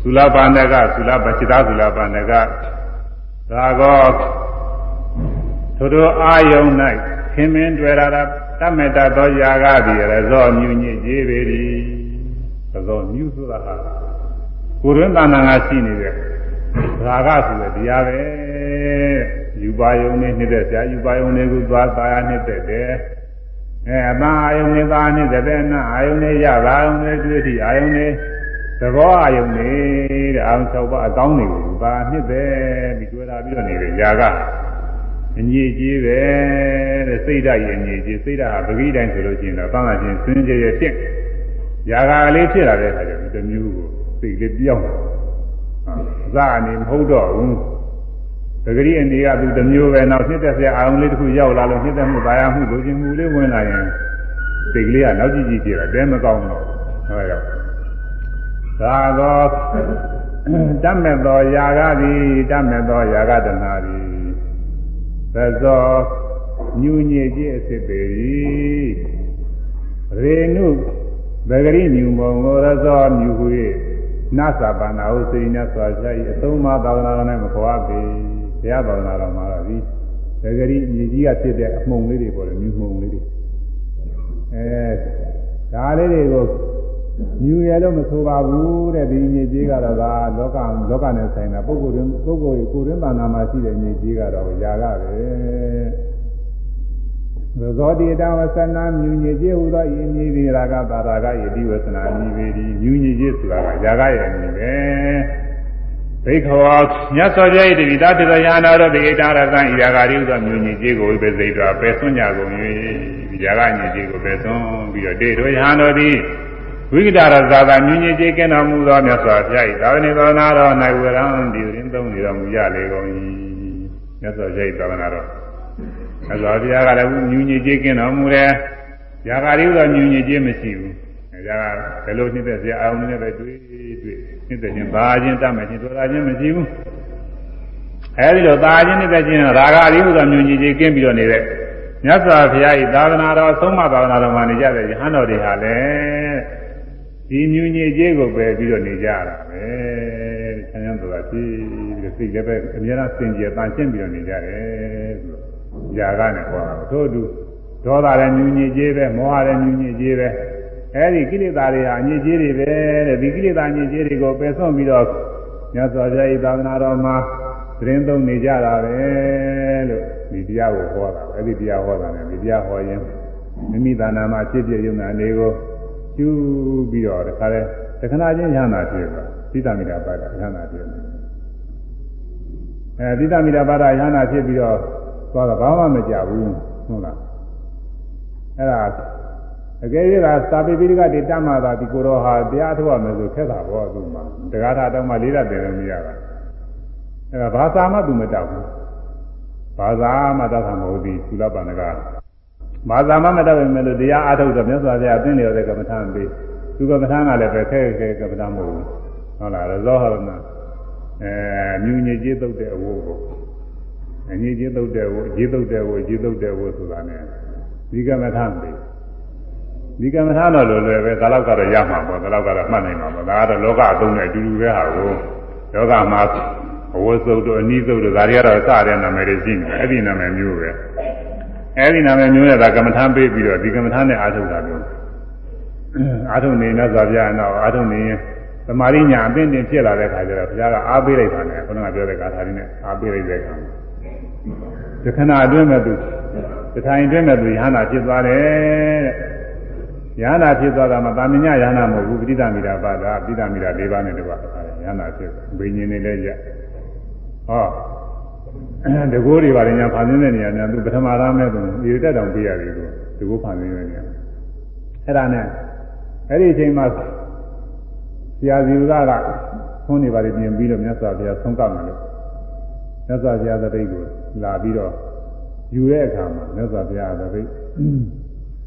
သုလပါဏကသုလပจิตသုလပါဏကသာကောထိုတို့အာယုံ၌ခင်မင်းတွေ့ရတာတမေတ္တသောຢာကသည်ရဇောမြူညစ်ကြီးပေသည်ရဇောမြူဆိုတာဟာကိုယ်ရင်းတဏ္ဍာငါရှိနေတဲ့ရာဂဆိုတဲ့တရားပဲယူပါယုံနဲ့နှိမ့်တဲ့ဆရာယူပါယုံတွေကိုသွားသာရနှိမ့်တဲ့တယ် အဲအပန်းအာယုန်နဲ့သာနဲ့တဲ့နာအာယုန်နဲ့ရပါအောင်နဲ့တွေ့ထိအာယုန်နဲ့သဘောအာယုန်နဲ့တဲ့အာယုန်၆ပါးအကောင်းတွေကိုပါနှစ်ပဲပြီးတွေ့တာပြီးတော့နေတယ်ຢာကအညစ်အကြေးပဲတဲ့စိတ်ဓာတ်ရဲ့အညစ်အကြေးစိတ်ဓာတ်ဟာပဂိတိုင်းဆိုလို့ရှိရင်တော့တောင်းတာချင်းစင်းကြရဲ့ဖြစ်ຢာကလေးဖြစ်လာတဲ့အခါကျတော့ဒီမျိုးကိုစိတ်လေးပြောင်းအစအနေမဟုတ်တော့ဘူးပ ဂရိအနေကသူတစ်မျိုးပဲနောက်နှစ်သက်စရာအာရုံလေးတစ်ခုရောက်လာလို့နှစ်သက်မှုပါရမှုလိုချင်မှုလေးဝင်လာရင်စိတ်ကလေးကနောက်ကြည့်ကြည့်ကြည့်တာတဲမကောင်းတော့ဟောရောက်သာသောတတ်မဲ့သောຢာကသည်တတ်မဲ့သောຢာကတနာသည်သဇောညူညစ်ခြင်းအစစ်ပေ၏ရေနုဗဂရိညူမောငောရဇောမြူဟု၍နသဗန္နာဟုစိရိနစွာချ၏အသုံးမသာသနာတော်၌မခေါ်ပေ ဘုရားဘာဝနာတော်မှာတော့ဒီဒဂရီမြေကြီးကဖြစ်တဲ့အမှုံလေးတွေပေါ်တယ်မြူမှုံလေးတွေအဲဒါလေးတွေကိုမြူရလို့မဆိုပါဘူးတဲ့ဒီမြေကြီးကတော့ဒါလောကလောကနဲ့ဆိုင်တာပုဂ္ဂိုလ်တွင်ပုဂ္ဂိုလ်ကိုကိုယ်တွင်ပါဏာမှာရှိတဲ့မြေကြီးကတော့ຢာကပဲဇောတိတဝဆနာမြူညစ်ကြီးဟူသောဤမြေဒီရာကပါရာကယတိဝဆနာမြည်ပေသည်မြူညစ်ကြီးဆိုတာကຢာကရဲ့အမည်ပဲ ဘိခဝါမြတ်စွာဘုရား၏တပိတာတေရယာနာတော်ဒီဣတာရသံဣရာဂရိဥသောမြူညစ်ကြီးကိုဝိပသိတ္တပယ်ဆွညကုန်၍ຢာကညစ်ကြီးကိုပယ်ဆွပြီးတော့တေတော်ယဟန်တော်သည်ဝိကတရဇာတာမြူညစ်ကြီးကင်းတော်မူသောမြတ်စွာဘုရား၏သာဝတိသောနာတော်၌ဝေရံဒီရင်သုံးနေတော်မူရလေကုန်၏မြတ်စွာဘုရား၏သာဝနာတော်မြတ်စွာဘုရားကလည်းမြူညစ်ကြီးကင်းတော်မူတယ်ຢာကရိဥသောမြူညစ်ကြီးမရှိဘူးဒါကဘယ်လိုနှိမ့်သက်စရာအောင်နဲ့ပဲတွေ့တွေ့ နှိမ့်သက်ခြင်းဘာခြင်းတတ်မယ်ခြင်းတော်တာခြင်းမရှိဘူးအဲဒီလိုသာခြင်းနှိမ့်သက်ခြင်းရာဂအရိဟုသောမြူညစ်ကြီးကင်းပြီးတော့နေတဲ့မြတ်စွာဘုရား၏သာသနာတော်သုံးမသာသနာတော်မှာနေကြတဲ့ယဟန်တော်တွေဟာလည်းဒီမြူညစ်ကြီးကိုပဲပြီးတော့နေကြတာပဲဆန်းရမ်းဆိုတာပြီးပြီးတော့စိတ်လည်းပဲအများအားစင်ကြယ်တန်ရှင်းပြီးတော့နေကြတယ်ဆိုတော့ຢာကနဲ့ဟောတာထို့အတူဒေါသလည်းမြူညစ်ကြီးပဲမောဟလည်းမြူညစ်ကြီးပဲ အဲဒီကိလေသာတွေဟာအညစ်အကြေးတွေပဲတဲ့ဒီကိလေသာအညစ်အကြေးတွေကိုပယ်ဆုံးပြီးတော့မြတ်စွာဘုရား၏သာသနာတော်မှာသတင်းသုံးနေကြတာပဲလို့ဒီတရားကိုဟောတာအဲဒီတရားဟောတာနဲ့ဒီတရားဟောရင်မိမိသာနာမှာဖြစ်ပြရုံနာလေးကိုကျူးပြီးတော့တခါလဲတခဏချင်းရဟနာဖြစ်သွားသီတမိတာပါဒရဟနာဖြစ်တယ်အဲသီတမိတာပါဒရဟနာဖြစ်ပြီးတော့သွားတော့ဘာမှမကြဘူးဟုတ်လားအဲ့ဒါ အကယ်၍သာသာပိပိဋကတိတမသာဒီကိုရောဟာတရားထုတ်ရမယ်ဆိုခက်တာပေါ့သူမှတက္ကထာတောင်းမှလေးရတယ်လို့မရတာအဲဒါဘာသာမှသူမတောက်ဘူးဘာသာမှတတ်တာမဟုတ်ဘူးသုလပန္နကဘာသာမှမတောက်ရင်လည်းတရားအားထုတ်တော့မြတ်စွာဘုရားအသိလျော်တဲ့ကမ္မထာပေးသူကမ္မထာကလည်းပဲခဲခဲကမ္မထာမဟုတ်ဘူးဟုတ်လားရဇောဟရဏအဲမြူညစ်ကြီးတုတ်တဲ့အဝိုးကိုအညစ်ကြီးတုတ်တဲ့ဝိုးအကြီးတုတ်တဲ့ဝိုးအကြီးတုတ်တဲ့ဝိုးဆိုတာ ਨੇ ဒီကမ္မထာပေး ဒီကမ္မထာတော့လိုလွယ်ပဲဒါတော့ကတော့ရမှာပေါ့ဒါတော့ကတော့မှတ်နိုင်မှာပေါ့ဒါကတော့လောကအသုံးနဲ့အတူတူပဲဟာကိုလောကမှာအဝတ်စုပ်တို့အနည်းစုပ်တို့ဒါတွေကတော့စတဲ့နာမည်တွေရှိနေတယ်အဲ့ဒီနာမည်မျိုးပဲအဲ့ဒီနာမည်မျိုးနဲ့ဒါကမ္မထာပေးပြီးတော့ဒီကမ္မထာနဲ့အာထုတ်တာမျိုးအာထုတ်နေနဲ့သာပြတော့အာထုတ်နေရင်သမာဓိညာအပင်တင်ဖြစ်လာတဲ့ခါကျတော့ဘုရားကအားပေးလိုက်တာနဲ့ခုနကပြောတဲ့ကာထာလေးနဲ့အားပေးလိုက်တဲ့အခါဒီခဏအတွင်းမဲ့သူတထိုင်အတွင်းမဲ့သူရဟနာဖြစ်သွားတယ်တဲ့ ယန္တာဖြစ်သွားတာမှတာမညယန္တာမဟုတ်ဘူးပိဋကမိတာပါတာပိဋကမိတာ၄ပါးနဲ့တပါးယန္တာဖြစ်ဘိညာဉ်နေလည်းရဟောတကိုးတွေပါလေညာဖန်ဆင်းတဲ့နေရာညာသူပထမသားမဲ့သူဒီတက်တောင်ပြရတယ်သူတကိုးဖန်ဆင်းတဲ့နေရာအဲ့ဒါနဲ့အဲ့ဒီအချိန်မှာဆရာဇီဝကကသုံးနေပါလိမ့်ပြင်ပြီးတော့မြတ်စွာဘုရားဆုံးကမယ်လို့မြတ်စွာဘုရားသတိကိုလာပြီးတော့ယူတဲ့အခါမှာမြတ်စွာဘုရားသတိ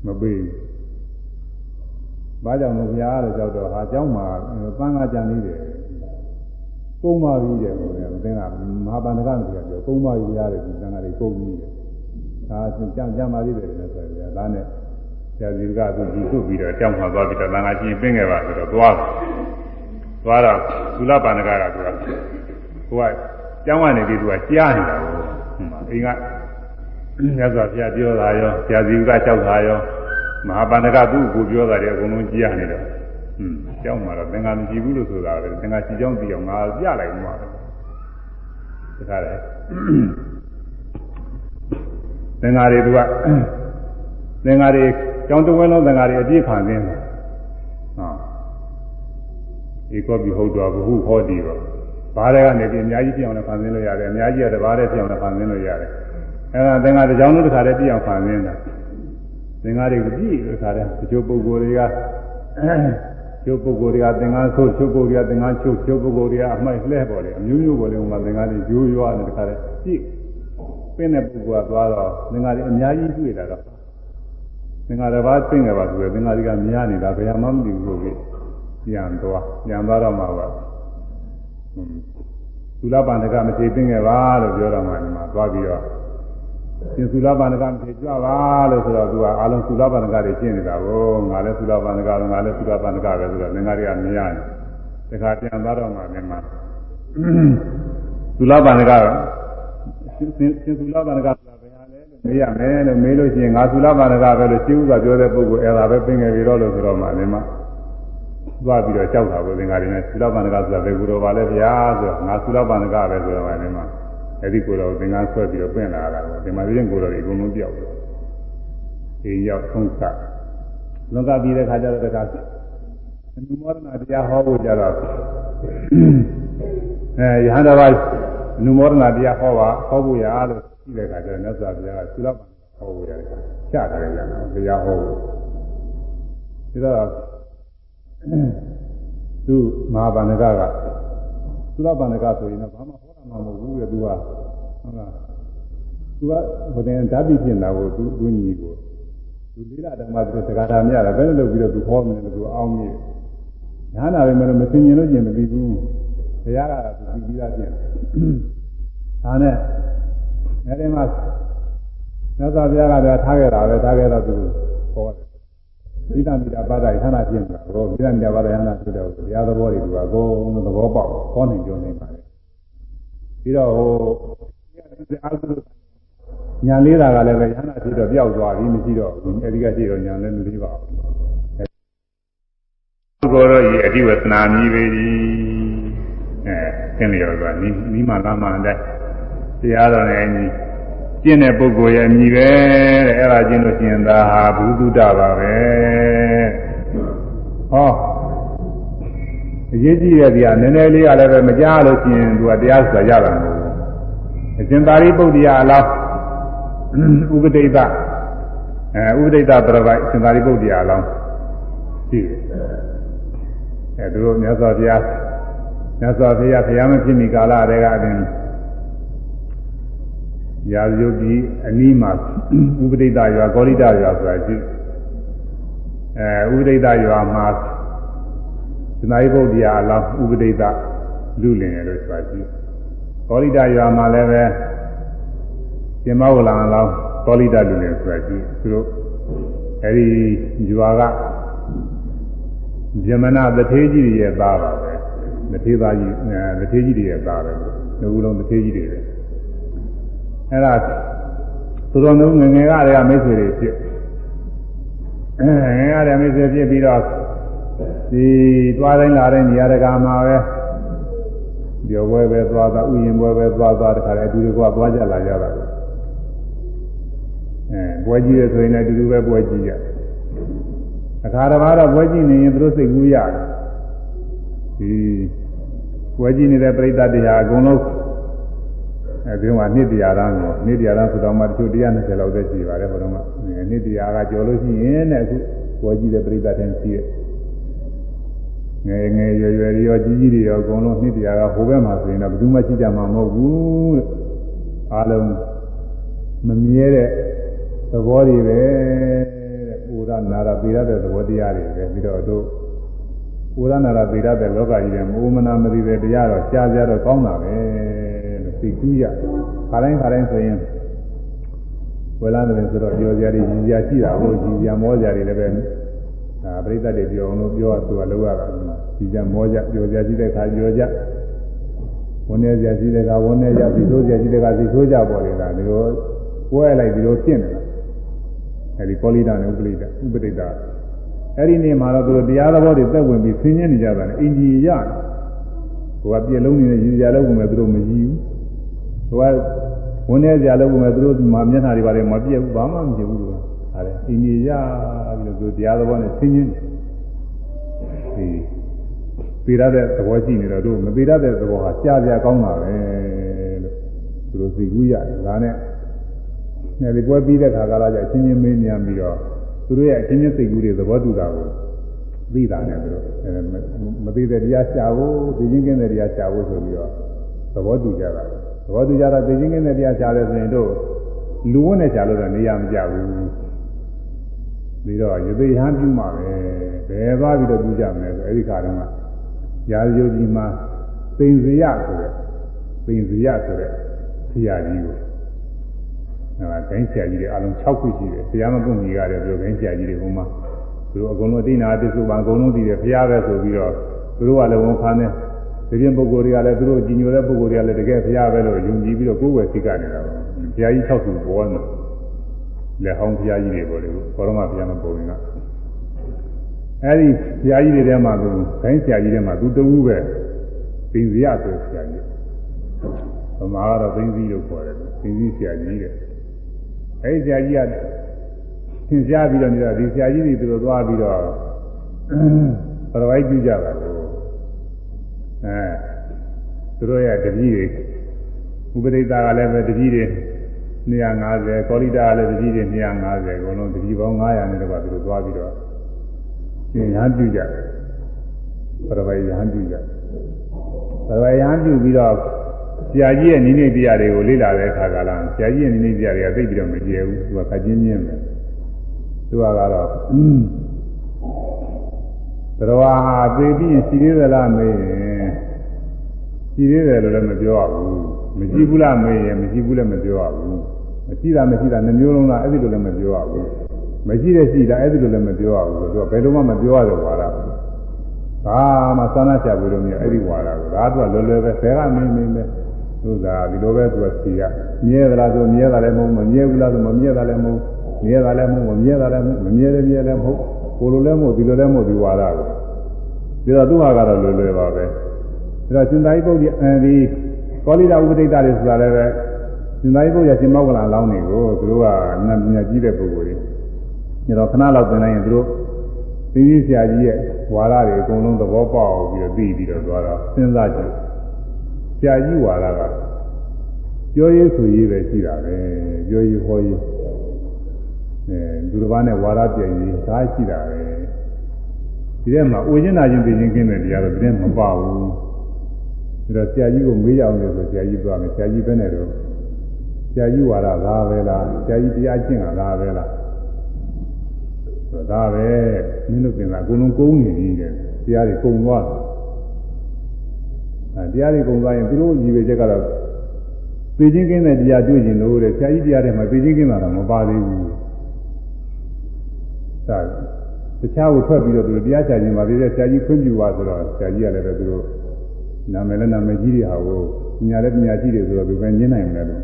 မပေးဘူး။ ဘာကြောင့်လဲဘုရားလို့ကြောက်တော့ဟာเจ้าမှာပန်းကားကြံနေတယ်။ကုန်းပါပြီတဲ့ကိုယ်ကသင်ကမဟာပန္နကမပြောပြောကုန်းပါပြီဘုရားတဲ့ဒီသံဃာတွေကုန်းပြီးတယ်။ဒါကြံကြံပါလိမ့်တယ်လို့ဆိုတယ်။ဒါနဲ့ဆရာကြီးကသူကြည့်ထုတ်ပြီးတော့ကြောက်မှာသွားပြီးတော့သံဃာချင်းပင်းခဲ့ပါဆိုတော့သွားသွားတော့သုလပန္နကကသူကကိုကကျောင်းကနေပြီးသူကကြားနေတာကိုအိမ်ကမြတ်စွာဘုရားပြောတာရောဆရာကြီးကကြောက်တာရော မဟာပန္နကသူ့ကိုပြောတာတွေအကုန်လုံးကြားနေတော့อืมကျောင်းမှာတော့သင်္ဃာမရှိဘူးလို့ဆိုတာပဲသင်္ဃာရှိကျောင်းသိအောင်ငါပြလိုက်မှာတခါလေသင်္ဃာတွေသူကသင်္ဃာတွေကျောင်းတစ်ဝဲလုံးသင်္ဃာတွေအပြည့်ခံနေတယ်ဟာဧကောပိဟုတ်တော်ဘုဟုဟောတိတော့ဘားတွေကနေပြီးအများကြီးပြအောင်လည်းခံနေလို့ရတယ်အများကြီးကတဘားတွေပြအောင်လည်းခံနေလို့ရတယ်အဲဒါသင်္ဃာတစ်ကြောင်းလုံးတစ်ခါတည်းပြအောင်ခံနေတာ သင်္ဃာတွေကိုပြည့်တစ်ခါတည်းတချို့ပုဂ္ဂိုလ်တွေကချို့ပုဂ္ဂိုလ်တွေကသင်္ကန်းဆိုးချို့ပုဂ္ဂိုလ်တွေကသင်္ကန်းချုပ်ချို့ပုဂ္ဂိုလ်တွေကအမိုက်လှဲပေါ်တယ်အမျိုးမျိုးပေါ်တယ်ဟိုမှာသင်္ကန်းတွေရိုးရွားနေတခါတည်းပြည့်ပင်းတဲ့ပုဂ္ဂိုလ်ကသွားတော့သင်္ကန်းတွေအများကြီးတွေ့လာတော့သင်္ကန်းတစ်ပါးသိငယ်ပါဆိုရယ်သင်္ကန်းတွေကများနေတာဘယ်မှမသိဘူးလို့ပြန်သွားပြန်သွားတော့မှပါသုလပန္နကမထေသိငယ်ပါလို့ပြောတော့မှဒီမှာသွားပြီးတော့ ရှင်သုလပန္နကမထေကြွပါလို့ဆိုတော့သူကအာလုံးသုလပန္နကတွေရှင်းနေတာကိုငါလည်းသုလပန္နကငါလည်းသုလပန္နကပဲဆိုတော့ငါတွေကမရဘူးတခါပြန်သွားတော့မှမြန်မာသုလပန္နကရှင်သုလပန္နကဆိုတာဘယ်ဟာလဲလို့မေးရမယ်လို့မေးလို့ရှိရင်ငါသုလပန္နကပဲလို့ရှင်းဥစွာပြောတဲ့ပုဂ္ဂိုလ်အဲ့ဒါပဲပြင်ငယ်ပြီးတော့လို့ဆိုတော့မှမြန်မာသွားပြီးတော့ကြောက်တာကိုသင်္ဃာတွေနဲ့သုလပန္နကဆိုတာဘယ်ကူတော်ပါလဲဗျာဆိုတော့ငါသုလပန္နကပဲဆိုတော့မှမြန်မာ အဲ့ဒီကိုယ်တော်သင်္ကန်းဆွဲပြီးတော့ပြင်လာတာကိုဒီမှာပြင်းကိုယ်တော်တွေအကုန်လုံးပြောက်တယ်။ဒီရောက်ဆုံးကလောကပြီးတဲ့ခါကျတော့တခါအနုမောဒနာတရားဟောဖို့ကြတော့အဲယဟန်တော်ကအနုမောဒနာတရားဟောပါဟောဖို့ရလို့ရှိတဲ့ခါကျတော့မြတ်စွာဘုရားကသုလပန်ဟောဖို့ရတယ်ချတာလည်းရအောင်တရားဟောဖို့ဒီတော့သူမဟာဗန္ဒကကသုလပန္နကဆိုရင်တော့ဘာမှဟော မှာမဟုတ်ဘူးလေသူကဟုတ်လားသူကဘယ်တင်ဓာတ်ပြီးပြင်တာကိုသူသူညီကိုသူလေးလာဓမ္မသူတက္ကရာမြတာဘယ်လိုလုပ်ပြီးတော့သူဟောမလဲလို့သူအောင်းနေတယ်ညာနာပဲမလို့မသိမြင်လို့ကျင်မပြီးဘူးဘုရားကသူပြီးပြီးသားပြင်ဒါနဲ့အဲဒီမှာမြတ်စွာဘုရားကလည်းထားခဲ့တာပဲထားခဲ့တော့သူဟောတယ်သီတမိတာပါဒယဟနာပြင်တာဘောသီတမိတာပါဒယဟနာဆိုတော့ဘုရားသဘောတွေကအကုန်သဘောပေါက်ဟောနိုင်ကြနေပါလေ ပြီးတော့ဟိုအာသုညာလေးတာကလည်းပဲရဟနာဖြစ်တော့ပျောက်သွားပြီမရှိတော့ဘူးအဲဒီကရှိတော့ညာလည်းမသိပါဘူးကိုယ်တော့ဤအတိဝသနာမြည်ပေသည်အဲသင်လျော်သွားနီးနီးမှလာမှန်တဲ့တရားတော်နဲ့အညီကျင့်တဲ့ပုဂ္ဂိုလ်ရဲ့အမြည်ပဲတဲ့အဲ့ဒါကျင့်လို့ရှိရင်ဒါဟာဘုသူတ္တပါပဲဟော အရေးကြီးတဲ့ဒီကနည်းနည်းလေးကလည်းပဲမကြားလို့ရှိရင်သူကတရားဆိုတာရတာမဟုတ်ဘူးအရှင်သာရိပုတ္တရာအလားဥပဒိတအဲဥပဒိတပြပိုက်အရှင်သာရိပုတ္တရာအလောင်းရှိတယ်အဲသူတို့မြတ်စွာဘုရားမြတ်စွာဘုရားဘုရားမဖြစ်မီကာလတည်းကအရင်ရာဇယုတ်ကြီးအနီးမှာဥပဒိတရွာကောလိတရွာဆိုတာရှိအဲဥပဒိတရွာမှာ သနာယပုဒ်တရားအလောင်းဥပဒိတလူလင်ရလို့ဆိုတာရှိကောလိတရွာမှာလည်းပဲရှင်မဝလံအလောင်းကောလိတလူလင်ဆိုတာရှိသူတို့အဲဒီရွာကဇမနာတထေးကြီးရဲ့သားပါပဲတထေးသားကြီးတထေးကြီးရဲ့သားပဲလူဦးလုံးတထေးကြီးတွေပဲအဲ့ဒါသူတော်မျိုးငငယ်ကတည်းကမိတ်ဆွေတွေဖြစ်အဲငငယ်ကတည်းကမိတ်ဆွေဖြစ်ပြီးတော့ ဒီသွားတိုင်းလာတိုင်းနေရာတကာမှာပဲပြောပွဲပဲသွားတာဥယျင်ပွဲပဲသွားသွားတခါလေအတူတူကသွားကြလာကြတာအဲပွဲကြီးရဆိုရင်လည်းအတူတူပဲပွဲကြီးရအခါတစ်ပါးတော့ပွဲကြီးနေရင်သူတို့စိတ်ကူးရတယ်ဒီပွဲကြီးနေတဲ့ပြိဿတရားအကုန်လုံးအဲဒီမှာနှစ်တရားရမ်းကိုနှစ်တရားရမ်းဆိုတော့မှတချို့120လောက်ပဲရှိပါတယ်ဟိုတုန်းကနှစ်တရားကကျော်လို့ရှိရင်တဲ့အခုပွဲကြည့်တဲ့ပြိဿတန်းရှိရဲ့ ငယ်ငယ်ရွယ်ရွယ်ရောကြီးကြီးတွေရောအကုန်လုံးနှစ်တရားကဟိုဘက်မှာဆိုရင်တော့ဘယ်သူမှရှိကြမှာမဟုတ်ဘူးတဲ့အားလုံးမမြဲတဲ့သဘောတွေပဲတဲ့ပူရနာရပေရတဲ့သဘောတရားတွေပဲပြီးတော့တို့ပူရနာရပေရတဲ့လောကကြီးရဲ့မိုးမနာမသိတဲ့တရားတော့ကြားကြတော့ကောင်းတာပဲလို့သိကူးရခါတိုင်းခါတိုင်းဆိုရင်ဝေလာတယ်ဆိုတော့ပြောကြရတယ်ကြီးကြရှိတာဟုတ်ကြီးကြမောကြတယ်လည်းပဲ ဒါပရိသတ်တွေပြောအောင်လို့ပြောသူကလောက်ရတာကြီးကြမောကြပြောကြရှိတဲ့ခါပြောကြဝန်နေကြရှိတဲ့ခါဝန်နေကြပြီးဆိုးကြရှိတဲ့ခါပြီးဆိုးကြပေါ်နေတာဒီလိုပွဲလိုက်ဒီလိုဖြစ်နေတာအဲဒီကောလိတာနဲ့ဥပလိတာဥပဒိတာအဲ့ဒီနေ့မှာတော့သူတို့တရားတော်တွေသက်ဝင်ပြီးဆင်းရဲနေကြတာနဲ့အင်ဂျီရဟိုကပြည့်လုံးနေတဲ့ရည်ကြလို့ကမှသူတို့မကြည့်ဘူးဟိုကဝန်နေကြလို့ကမှသူတို့မှာမျက်နှာတွေပါတယ်မပြည့်ဘူးဘာမှမကြည့်ဘူးလို့ ဟာတယ်အင်ဂျီရပြီးတော့သူတရားတော်နဲ့ဆင်းရဲဒီပေရတဲ့သဘောရှိနေတော့တို့မပေရတဲ့သဘောဟာကြားပြကောင်းတာပဲလို့သူတို့သိကူးရတယ်ဒါနဲ့အဲဒီပွဲပြီးတဲ့ခါကလာကျအချင်းချင်းမင်းမြန်ပြီးတော့သူတို့ရဲ့အချင်းချင်းစိတ်ကူးတွေသဘောတူတာကိုသိတာနဲ့သူတို့မသိတဲ့တရားရှာဖို့သိချင်းကင်းတဲ့တရားရှာဖို့ဆိုပြီးတော့သဘောတူကြတာသဘောတူကြတာသိချင်းကင်းတဲ့တရားရှာလဲဆိုရင်တို့လူဝတ်နဲ့ရှာလို့တော့နေရာမကြဘူး ပြီးတော့ရသေးဟန်းပြုမှာပဲဘယ်သွားပြီးတော့ပြုကြမလဲဆိုအဲဒီခါတုန်းကရာဇယုကြီးမှာသိင်စရဆိုတဲ့သိင်စရဆိုတဲ့ဆရာကြီးကိုအဲဒါဂိမ်းဆရာကြီးတွေအလုံး6ခုရှိတယ်ဆရာမကုညီရတယ်ပြောဂိမ်းဆရာကြီးတွေဟိုမှာသူတို့အကုန်လုံးအတိနာတစ္ဆုပံအကုန်လုံးသိတယ်ဖရားပဲဆိုပြီးတော့သူတို့ကလည်းဝန်ခံတယ်ဒီပြင်ပုဂ္ဂိုလ်တွေကလည်းသူတို့ကြည်ညိုတဲ့ပုဂ္ဂိုလ်တွေကလည်းတကယ်ဖရားပဲလို့ယုံကြည်ပြီးတော့ကိုယ်ဝယ်သိကနေတာပါဘုရားကြီး6ခုပေါ်နေ လက်ဟောင်းဘုရားကြီးတွေပေါ်လေဘောရမဘုရားမပေါ်ရင်ကအဲဒီဘုရားကြီးတွေထဲမှာသူဂိမ်းဆရာကြီးထဲမှာသူတူပဲသင်္ဇယဆိုဆရာကြီးဗမာကတော့သိင်းစည်းလို့ခေါ်တယ်သိင်းစည်းဆရာကြီးတဲ့အဲဒီဆရာကြီးကသင်ကြားပြီးတော့နေတာဒီဆရာကြီးတွေသူတို့သွားပြီးတော့ပရဝိုက်ပြုကြတာကိုအဲသူတို့ရဲ့တပည့်တွေဥပဒိတာကလည်းပဲတပည့်တွေ 250ကောလိတာကလည်းတပည့်တွေ250အကုန်လုံးတပည့်ပေါင်း900နဲ့တော့သူတို့သွားပြီးတော့သင်ရန်ပြုကြပရဝိုက်ရန်ပြုကြပရဝိုက်ရန်ပြုပြီးတော့ဆရာကြီးရဲ့နိမိတ်တရားတွေကိုလေ့လာတဲ့အခါကလာဆရာကြီးရဲ့နိမိတ်တရားတွေကသိပြီးတော့မကျဲဘူးသူကခချင်းချင်းပဲသူကတော့တော်ဟာသိပြီးရင်ရှိသေးသလားမေးရင် ရှိသေးတယ်လို့လည်းမပြောရဘူးမရှိဘူးလားမေးရင်မရှိဘူးလည်းမပြောရဘူးမရှိတာမရှိတာနှမျိုးလုံးလားအဲ့ဒီလိုလည်းမပြောရဘူးမရှိတဲ့ရှိတာအဲ့ဒီလိုလည်းမပြောရဘူးသူကဘယ်လိုမှမပြောရတဲ့ဝါဒဘာမှသာနာချဘူးလို့မျိုးအဲ့ဒီဝါဒကိုဒါကလွယ်လွယ်ပဲဆယ်ကမင်းမင်းပဲသူကဒီလိုပဲသူကဖြေရမြဲသလားဆိုမြဲတာလည်းမဟုတ်မမြဲဘူးလားဆိုမမြဲတာလည်းမဟုတ်မြဲတာလည်းမဟုတ်မမြဲတာလည်းမဟုတ်မမြဲတယ်မြဲလည်းမဟုတ်ကိုလိုလည်းမဟုတ်ဒီလိုလည်းမဟုတ်ဒီဝါဒကိုပြီးတော့သူဟာကတော့လွယ်လွယ်ပါပဲ ဒါတော့ရှင်သာရိပုတ္တရာအဲဒီကောလိတာဥပဒိတာတွေဆိုတာလည်းပဲရှင်သာရိပုတ္တရာရှင်မောက္ကလလောင်းတွေကိုသူတို့ကနတ်ပညာကြီးတဲ့ပုဂ္ဂိုလ်တွေညတော့ခဏလောက်သင်လိုက်ရင်သူတို့သီးဆရာကြီးရဲ့ဝါဒတွေအကုန်လုံးသဘောပေါက်ပြီးတော့သိပြီးတော့သွားတော့စဉ်းစားကြည့်ဆရာကြီးဝါဒကပြောရေးဆိုရေးပဲရှိတာပဲပြောရေးဟောရေးအဲသူတစ်ပါးနဲ့ဝါဒပြည့်ရေးဒါရှိတာပဲဒီထဲမှာအိုခြင်းနာခြင်းသိခြင်းကင်းတဲ့တရားတော့ဒီထဲမပါဘူး ဒါတော့ဆရာကြီးကိုမေးကြအောင်လို့ဆိုဆရာကြီးပြောမယ်ဆရာကြီးပဲနဲ့တော့ဆရာကြီးဝါဒလားပဲလားဆရာကြီးတရားကျင့်တာလားပဲလားဒါပဲမင်းတို့ပြင်တာအကုန်လုံးကုန်းနေပြီတဲ့တရားတွေကုံသွားတယ်အဲတရားတွေကုံသွားရင်သူတို့ညီဝေချက်ကတော့သိချင်းကင်းတဲ့တရားတွေ့ရင်လို့တဲ့ဆရာကြီးတရားတွေမှာသိချင်းကင်းတာတော့မပါသေးဘူးဒါတခြားကိုထွက်ပြီးတော့သူတို့တရားချခြင်းပါသေးတယ်ဆရာကြီးခွင့်ပြုပါဆိုတော့ဆရာကြီးကလည်းပဲသူတို့ နာမည်လည်းနာမည်ကြီးတွေဟာကိုပညာလည်းပညာကြီးတွေဆိုတော့သူပဲညင်းနိုင်တယ်လို့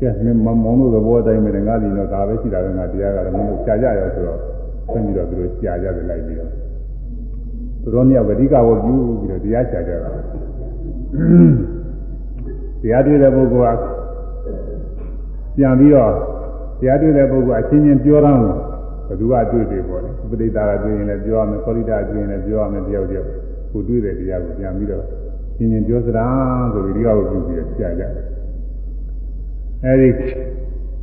ကဲမင်းမောင်တို့သဘောအတိုင်းပဲငါဒီတော့ဒါပဲရှိတာပဲငါတရားကလည်းမင်းတို့ရှားကြရဆိုတော့ဆွပြီးတော့သူတို့ရှားကြတယ်လိုက်ပြီးတော့သူတို့မြောက်အဓိကဝပြုပြီးတော့တရားရှားကြတာတရားတွေ့တဲ့ပုဂ္ဂိုလ်ကပြန်ပြီးတော့တရားတွေ့တဲ့ပုဂ္ဂိုလ်အချင်းချင်းပြောတော့ဘသူကတွေ့တယ်ပေါ့လေဥပဒိတာကတွေ့ရင်လည်းပြောရမယ်ခေါရိတာတွေ့ရင်လည်းပြောရမယ်တယောက်တယောက်ကိုတွေ့တဲ့တရားကိုပြန်ပြီးတော့ ချင်းချင်းပြောစရာဆိုပြီးဒီကောက်ပြုပြီးတော့ရှားကြတယ်အဲဒီ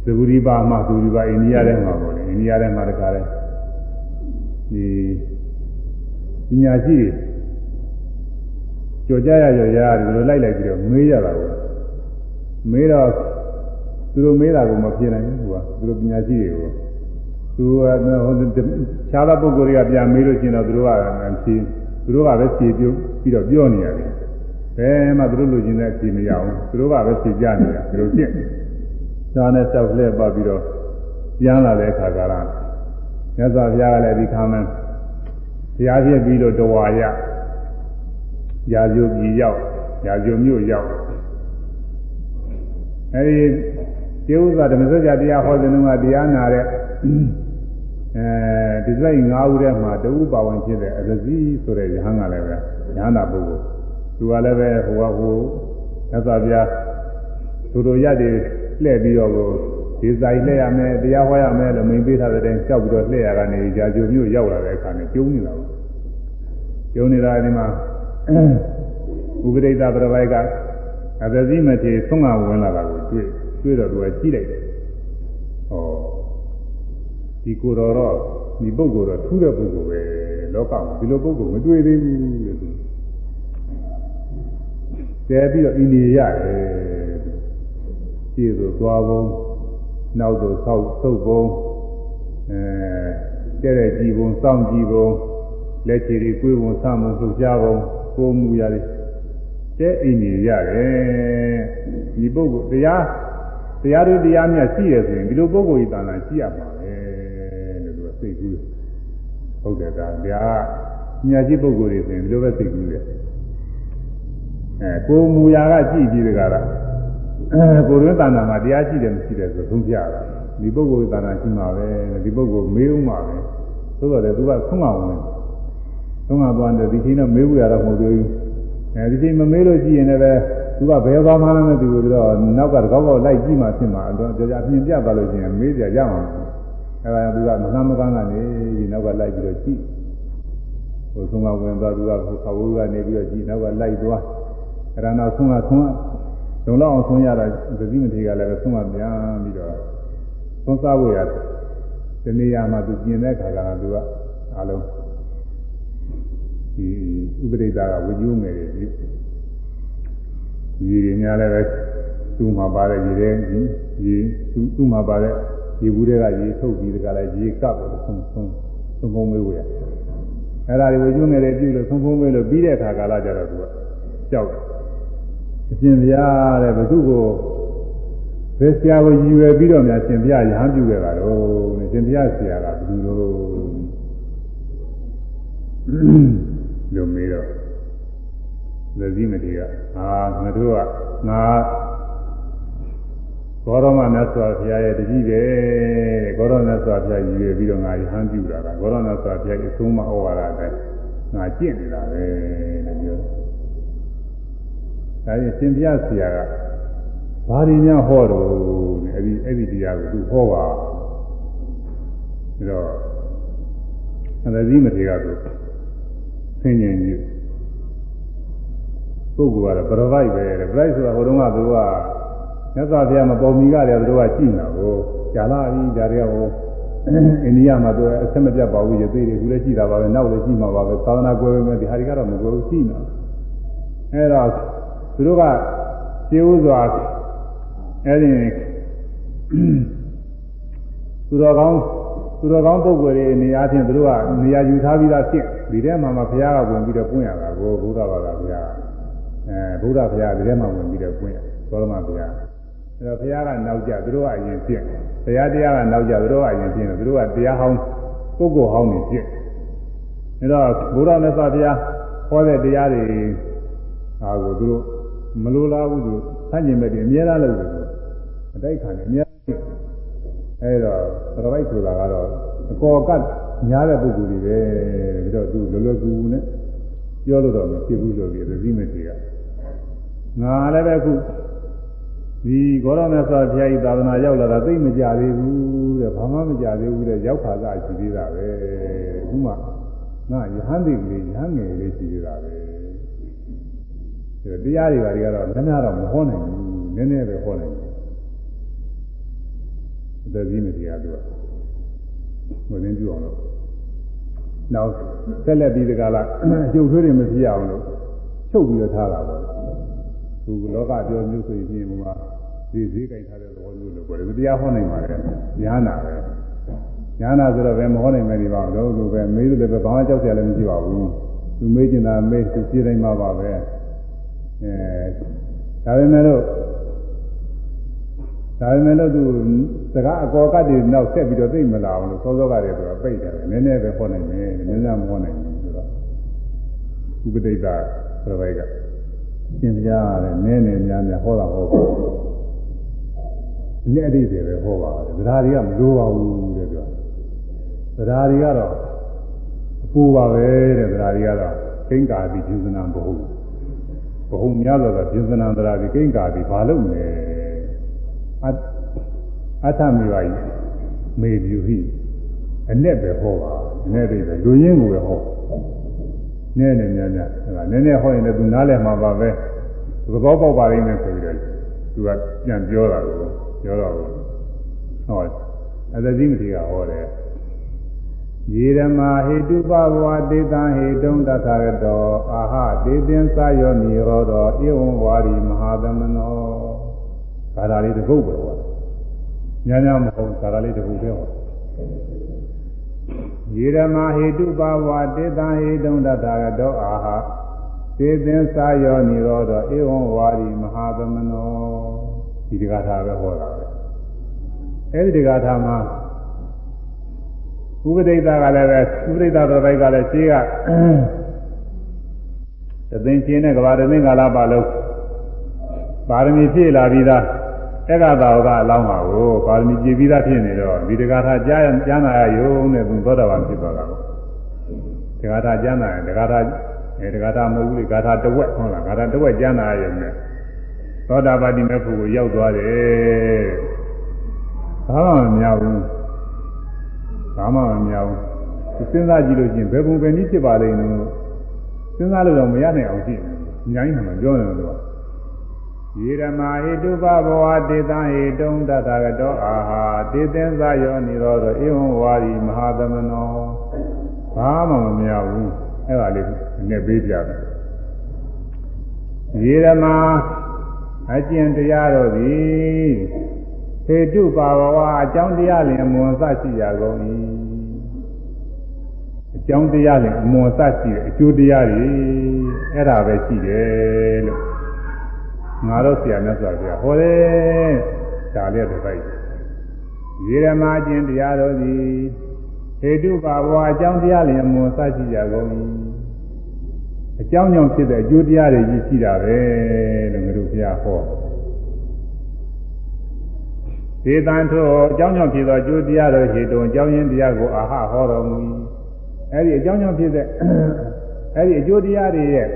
သဘူရိပါမှသဘူရိပါအိန္ဒိယထဲမှာပေါ့လေအိန္ဒိယထဲမှာတခါလဲဒီပညာရှိကြော်ကြရကြော်ရဒီလိုလိုက်လိုက်ပြီးတော့မေးရတာကိုမေးတော့သူတို့မေးတာကိုမဖြစ်နိုင်ဘူးကွာသူတို့ပညာရှိတွေကိုသူကဟိုခြားသောပုဂ္ဂိုလ်တွေကပြန်မေးလို့ရှိရင်တော့သူတို့ကဖြေသူတို့ကပဲဖြေပြုပြီးတော့ပြောနေရတယ် ဘယ်မှသူတို့လူချင်းနဲ့ဖြေမရအောင်သူတို့ကပဲဖြေကြနေတာသူတို့ပြင့်သာနဲ့တောက်လှည့်ပတ်ပြီးတော့ပြန်လာတဲ့အခါကလာမြတ်စွာဘုရားကလည်းဒီခါမှန်းဘုရားဖြစ်ပြီးတော့တဝါရရာဇိုပြည်ရောက်ရာဇိုမြို့ရောက်အဲဒီကျေဥစွာဓမ္မစကြာတရားဟောတဲ့နှုန်းကတရားနာတဲ့အဲဒီစိတ်၅ဦးထဲမှာတဦးပါဝင်ဖြစ်တဲ့အရဇီဆိုတဲ့ယဟန်ကလည်းပဲညာနာပုဂ္ဂိုလ် သူကလည်းပဲဟိုကဟိုမြတ်စွာဘုရားသူတို့ရတဲ့လှည့်ပြီးတော့ကိုဒီဆိုင်လှည့်ရမယ်တရားဟောရမယ်လို့မိန်ပေးထားတဲ့တိုင်ကြောက်ပြီးတော့လှည့်ရတာနေကြာကြိုမျိုးရောက်လာတဲ့အခါနဲ့ကျုံနေတာပေါ့ကျုံနေတာဒီမှာဥပဒိတပြပိုက်ကအသတိမထေသုံးငါဝင်လာတာကိုတွေ့တွေ့တော့သူကကြည့်လိုက်တယ်။ဟောဒီကိုယ်တော်တော့ဒီပုဂ္ဂိုလ်တော့ထူးတဲ့ပုဂ္ဂိုလ်ပဲလောကမှာဒီလိုပုဂ္ဂိုလ်မတွေ့သေးဘူးတဲ့သူ။ ကျဲပြီးတော့ဣန္ဒိယရတယ်။ရှေ့ဆိုသွားပုံနောက်ဆိုဆောက်သုတ်ပုံအဲတဲ့တဲ့ကြည်ပုံစောင့်ကြည်ပုံလက်ချီတွေကိုယ်ပုံစမှုလှုပ်ရှားပုံကိုမူရတယ်တဲ့အိမ်ကြီးရတယ်ဒီပုဂ္ဂိုလ်တရားတရားတွေတရားမြတ်ရှိရဆိုရင်ဒီလိုပုဂ္ဂိုလ်ဤတဏ္ဍာရှိရမှာပဲလို့သူကစိတ်ကူးဟုတ်တယ်ဒါဗျာမြတ်ရှိပုဂ္ဂိုလ်တွေဆိုရင်ဒီလိုပဲစိတ်ကူးတယ် အဲကိုမူရာကကြည့်ပြီးတကားလားအဲကိုရင်းတဏ္ဍာမှာတရားရှိတယ်မရှိတယ်ဆိုသုံးပြတာဒီပုဂ္ဂိုလ်ဤတဏ္ဍာရှိမှာပဲဒီပုဂ္ဂိုလ်မေးဦးမှာပဲသို့တော်လည်းသူကဆုံးအောင်ဝင်ဆုံးအောင်သွားတယ်ဒီချိန်တော့မေးဖို့ရတော့မဟုတ်သေးဘူးအဲဒီချိန်မမေးလို့ကြည့်ရင်လည်းသူကဘယ်သွားမှလည်းမသိဘူးပြီးတော့နောက်ကတကောက်ကောက်လိုက်ကြည့်မှဖြစ်မှာတော့ကြာကြာပြင်ပြသွားလို့ရှိရင်မေးကြရမှာအဲဒါသူကမကမ်းမကမ်းကနေဒီနောက်ကလိုက်ပြီးတော့ကြည့်ဟိုဆုံးမဝင်သွားသူကဟိုခဝူကနေပြီးတော့ကြည့်နောက်ကလိုက်သွား အဲဒါနောက်ဆုံးကဆုံးကလုံလောက်အောင်ဆုံးရတာသတိမထေကလည်းဆုံးမပြန်ပြီးတော့သုံးစားဖို့ရတယ်ဒီနေရာမှာသူပြင်တဲ့ခါကသူကအလုံးဒီဥပဒိတာကဝိညုငယ်တွေဒီရေတွေများလည်းပဲသူ့မှာပါတဲ့ရေတွေရေသူ့သူ့မှာပါတဲ့ရေဘူးတွေကရေထုတ်ပြီးတကလည်းရေကပ်လို့ဆုံးဆုံးဆုံးဖုံးမေးဝယ်အဲ့ဒါတွေဝိညုငယ်တွေပြုလို့ဆုံးဖုံးမေးလို့ပြီးတဲ့အခါကာလကျတော့သူကကြောက်တယ် အရှင်ဘုရားတဲ့ဘုသူ့ကိုဘယ်ဆရာကိုရည်ရွယ်ပြီးတော့များရှင်ဘုရားရဟန်းပြုခဲ့တာတော့ရှင်ဘုရားဆရာကဘယ်သူလို့လို့မေးတော့လက်စည်းမတီးကအာငါတို့ကငါဘောရမမြတ်စွာဘုရားရဲ့တတိပဲဘောရမမြတ်စွာဘုရားရည်ရွယ်ပြီးတော့ငါရဟန်းပြုတာကဘောရမမြတ်စွာဘုရားရဲ့အဆုံးမဩဝါဒတဲ့ငါကျင့်နေတာပဲလို့ပြော ဒါရင်ရှင်ဘုရားဆရာကဘာဒီများဟောတော့အဲ့ဒီအဲ့ဒီတရားကိုသူဟောပါပြီးတော့အသတိမထေရကသူဆင်ញင်ကြီးပုဂ္ဂိုလ်ကတော့ပရပိုက်ပဲတဲ့ပရိုက်ဆိုတာဟိုတုန်းကသူကမြတ်စွာဘုရားမပေါ်မီကတည်းကသူကကြည့်နေတာကိုကြာလာပြီဒါတွေကဟိုအိန္ဒိယမှာသူအဆက်မပြတ်ပါဘူးရသေးတယ်သူလည်းကြည့်တာပါပဲနောက်လည်းကြည့်မှာပါပဲသာသနာကွယ်ပဲဒီဟာတွေကတော့မကွယ်ဘူးကြည့်နေတာအဲ့တော့ သူတို့ကရှင်းဥစွာအဲ့ဒီသူတော်ကောင်းသူတော်ကောင်းပုဂ္ဂိုလ်တွေနေရာချင်းသူတို့ကနေရာယူထားပြီးသားဖြစ်ဒီထဲမှာမှဘုရားကဝင်ပြီးတော့ပွင့်ရတာကိုဘုရားဘာသာဘုရားအဲဘုရားဘုရားဒီထဲမှာဝင်ပြီးတော့ပွင့်ရသောရမဘုရားအဲတော့ဘုရားကနောက်ကြသူတို့ကအရင်ဖြစ်ဘုရားတရားကနောက်ကြသူတို့ကအရင်ဖြစ်တယ်သူတို့ကတရားဟောင်းပုဂ္ဂိုလ်ဟောင်းနေဖြစ်အဲတော့ဘုရားမြတ်စွာဘုရားဟောတဲ့တရားတွေဟာကိုသူတို့ မလိုလားဘူးသူဆန့်ကျင်ဘက်တွေအများအားလုပ်တယ်သူအတိုက်ခံတယ်အများအဲတော့ပရပိုက်ဆိုတာကတော့အကောကတ်ညားတဲ့ပုဂ္ဂိုလ်တွေပဲပြီးတော့သူလောလောကူကူနဲ့ပြောလို့တော့မဖြစ်ဘူးဆိုပြီးသတိမဲ့တွေကငါလည်းပဲခုဒီဂေါရမဆောဘုရားကြီးသာသနာရောက်လာတာသိမကြသေးဘူးတဲ့ဘာမှမကြသေးဘူးတဲ့ရောက်ခါကရှိသေးတာပဲအခုမှငါယဟန်သိကလေးယဟန်ငယ်လေးရှိသေးတာပဲ တရားတွေဘာတွေကတော့လည်းများတော့မဟောနိုင်ဘူးနည်းနည်းပဲဟောနိုင်တယ်အသက်ကြီးနေတရားသူကဝင်ရင်းပြအောင်လို့နောက်ဆက်လက်ပြီးဒီကလာအကျုပ်ထွေးတွေမဖြစ်အောင်လို့ချုပ်ပြီးတော့ထားတာပေါ့သူကလောကပြောမျိုးဆိုရင်ဒီမှာဒီစည်းကြိုင်ထားတဲ့သဘောမျိုးလို့ပြောတယ်တရားဟောနိုင်ပါတယ်ညာနာပဲညာနာဆိုတော့ဘယ်မဟောနိုင်မယ်ဒီပါတော့သူပဲမေးလို့လည်းပဲဘာမှကြောက်ကြလည်းမရှိပါဘူးသူမေးကျင်တာမေးသူရှင်းတိုင်းမှာပါပဲ အဲဒါပေမဲ့လို့ဒါပေမဲ့လို့သူစကားအကောကတည်းကနောက်ဆက်ပြီးတော့သိမလာအောင်လို့စောစောကတည်းကတော့ပိတ်တယ်နည်းနည်းပဲဟောနိုင်တယ်နည်းနည်းမဟောနိုင်ဘူးဆိုတော့ဥပဒိတ္တပြပိုက်ကရှင်ပြရတယ်နည်းနည်းများများဟောတာဟောပါအနည်းအသေးပဲဟောပါတယ်ဗဒာတွေကမလိုပါဘူးတဲ့ပြောဗဒာတွေကတော့အပူပါပဲတဲ့ဗဒာတွေကတော့သင်္ကာတိကျူဇနာမဟုတ်ဘူး ဟုများသောပြုဇနာဗราတွေကိင်္ကာတိဘာလို့လဲအအထမေပါကြီးမေပြုဟိအနဲ့ပဲဟောပါအနဲ့ပဲလူရင်းကိုပဲဟောနည်းနည်းများများအဲဒါနည်းနည်းဟောရင်လည်းသူနားလည်မှာပါပဲသဘောပေါက်ပါလိမ့်မယ်ဆိုပြီးတော့သူကပြန်ပြောတာကိုပြောတော့ဟောအသတိမတိကဟောတယ် ယေရမဟေတုပဘဝတေတံဟေတုံတထာရတောအာဟတေတင်သယောနိရောဓဧဝံဝါရီမဟာသမနောကာလာလေးတစ်ခုပဲဟောညာညာမဟုတ်ကာလာလေးတစ်ခုပဲဟောယေရမဟေတုပဘဝတေတံဟေတုံတထာရတောအာဟသေသင်္သာယောနိရောဓဧဝံဝါရီမဟာသမနောဒီတက္ကထာပဲဟောတာပဲအဲဒီတက္ကထာမှာ ဥပဒိတာကလည်းပဲဥပဒိတာတော်တိုက်ကလည်းရှင်းကတသိန်းချင်းတဲ့ကဘာတသိန်းကာလပါလုံးပါရမီဖြည့်လာပြီးသားတက္ကသာဝကအလောင်းပါကိုပါရမီပြည့်ပြီးသားဖြစ်နေတော့ဒီတက္ကထာကြားကြားနာရယုံနဲ့သူသောတာပန်ဖြစ်သွားတာကိုတက္ကထာကြားနာရင်တက္ကထာအဲတက္ကထာမဟုတ်ဘူးလေဂါထာတဝက်ဟုတ်လားဂါထာတဝက်ကြားနာရယုံနဲ့သောတာပတိမေဖို့ကိုရောက်သွားတယ်ဘာမှမများဘူး ဘာမှမများဘူးစဉ်းစားကြည့်လို့ချင်းဘယ်ပုံပဲနည်းဖြစ်ပါလိမ့်လို့စဉ်းစားလို့တော့မရနိုင်အောင်ရှိတယ်အများကြီးမှမပြောနိုင်ဘူးလို့ယေရမဟိတုပဘဝတေတံဟိတုံတထာဂတောအာဟာတေသင်္သယောနိရောဓဧဝံဝါရီမဟာသမနောဘာမှမများဘူးအဲ့ဒါလေးနဲ့ပေးပြတယ်ယေရမအကျင့်တရားတို့သည် ဟေတုပါဘဝအကြောင်းတရားလင်အမွန်စရှိရကုန်၏အကြောင်းတရားလင်အမွန်စရှိတယ်အကျိုးတရားတွေအဲ့ဒါပဲရှိတယ်လို့ငါတို့ဆရာမြတ်စွာဘုရားဟောတယ်ဒါလေးတစ်ပိုက်ရေရမအကျင့်တရားတို့သည်ဟေတုပါဘဝအကြောင်းတရားလင်အမွန်စရှိရကုန်၏အကြောင်းကြောင့်ဖြစ်တဲ့အကျိုးတရားတွေကြီးရှိတာပဲလို့ငါတို့ဘုရားဟော ဒေသံထိုအကြောင်းကြောင့်ဖြစ်သောအကျိုးတရားတို့ဟေတုံအကြောင်းရင်းတရားကိုအာဟဟောတော်မူ၏အဲဒီအကြောင်းကြောင့်ဖြစ်တဲ့အဲဒီအကျိုးတရားတွေရဲ့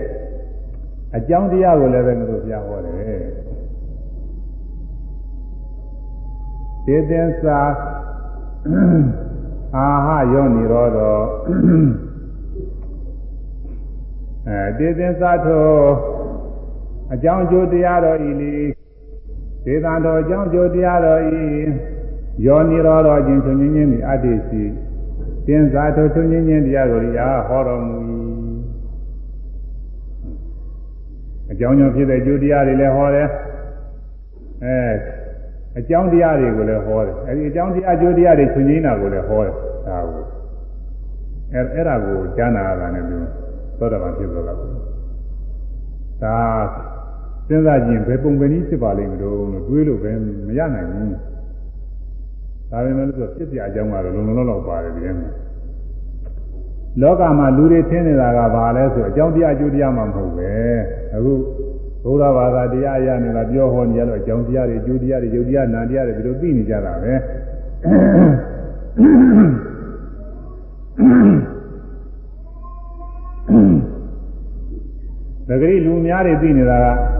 အကြောင်းတရားကိုလည်းပဲငါတို့ဘုရားဟောတယ်ဒေသင်္စာအာဟယောနိရောဓအဲတေသင်္သာထောအကြောင်းကျိုးတရားတော်ဤလေ ဒေသတော်အကြောင်းကျိုးတရားတော်ဤယောနိရောဓခြင်းချုပ်ငင်းခြင်းဤအတ္တိစီတင်္သာထောချုပ်ငင်းခြင်းတရားတော်ဤအားဟောတော်မူ၏အကြောင်းကြောင့်ဖြစ်တဲ့ကျိုးတရားတွေလည်းဟောတယ်အဲအကြောင်းတရားတွေကိုလည်းဟောတယ်အဲဒီအကြောင်းတရားကျိုးတရားတွေချုပ်ငင်းတာကိုလည်းဟောတယ်ဒါကိုအဲအဲ့ဒါကိုကြားနာရတာနဲ့ပြောသောတာပန်ဖြစ်သွားတာဒါ စဉ်းစားကြည့်ဘယ်ပုံပဲနည်းဖြစ်ပါလိမ့်မလို့လို့တွေးလို့ပဲမရနိုင်ဘူး။ဒါပေမဲ့လို့ဖြစ်ပြအကြောင်းကတော့လုံလုံလောက်ပါတယ်ဒီမှာ။လောကမှာလူတွေထင်နေတာကဘာလဲဆိုအကြောင်းတရားအကျိုးတရားမှမဟုတ်ပဲ။အခုဘုရားဘာသာတရားအရနေတာပြောဟောနေရတော့အကြောင်းတရားတွေအကျိုးတရားတွေယုတ်တရားနာတရားတွေဒီလိုသိနေကြတာပဲ။ဒါကြိလူများတွေသိနေတာက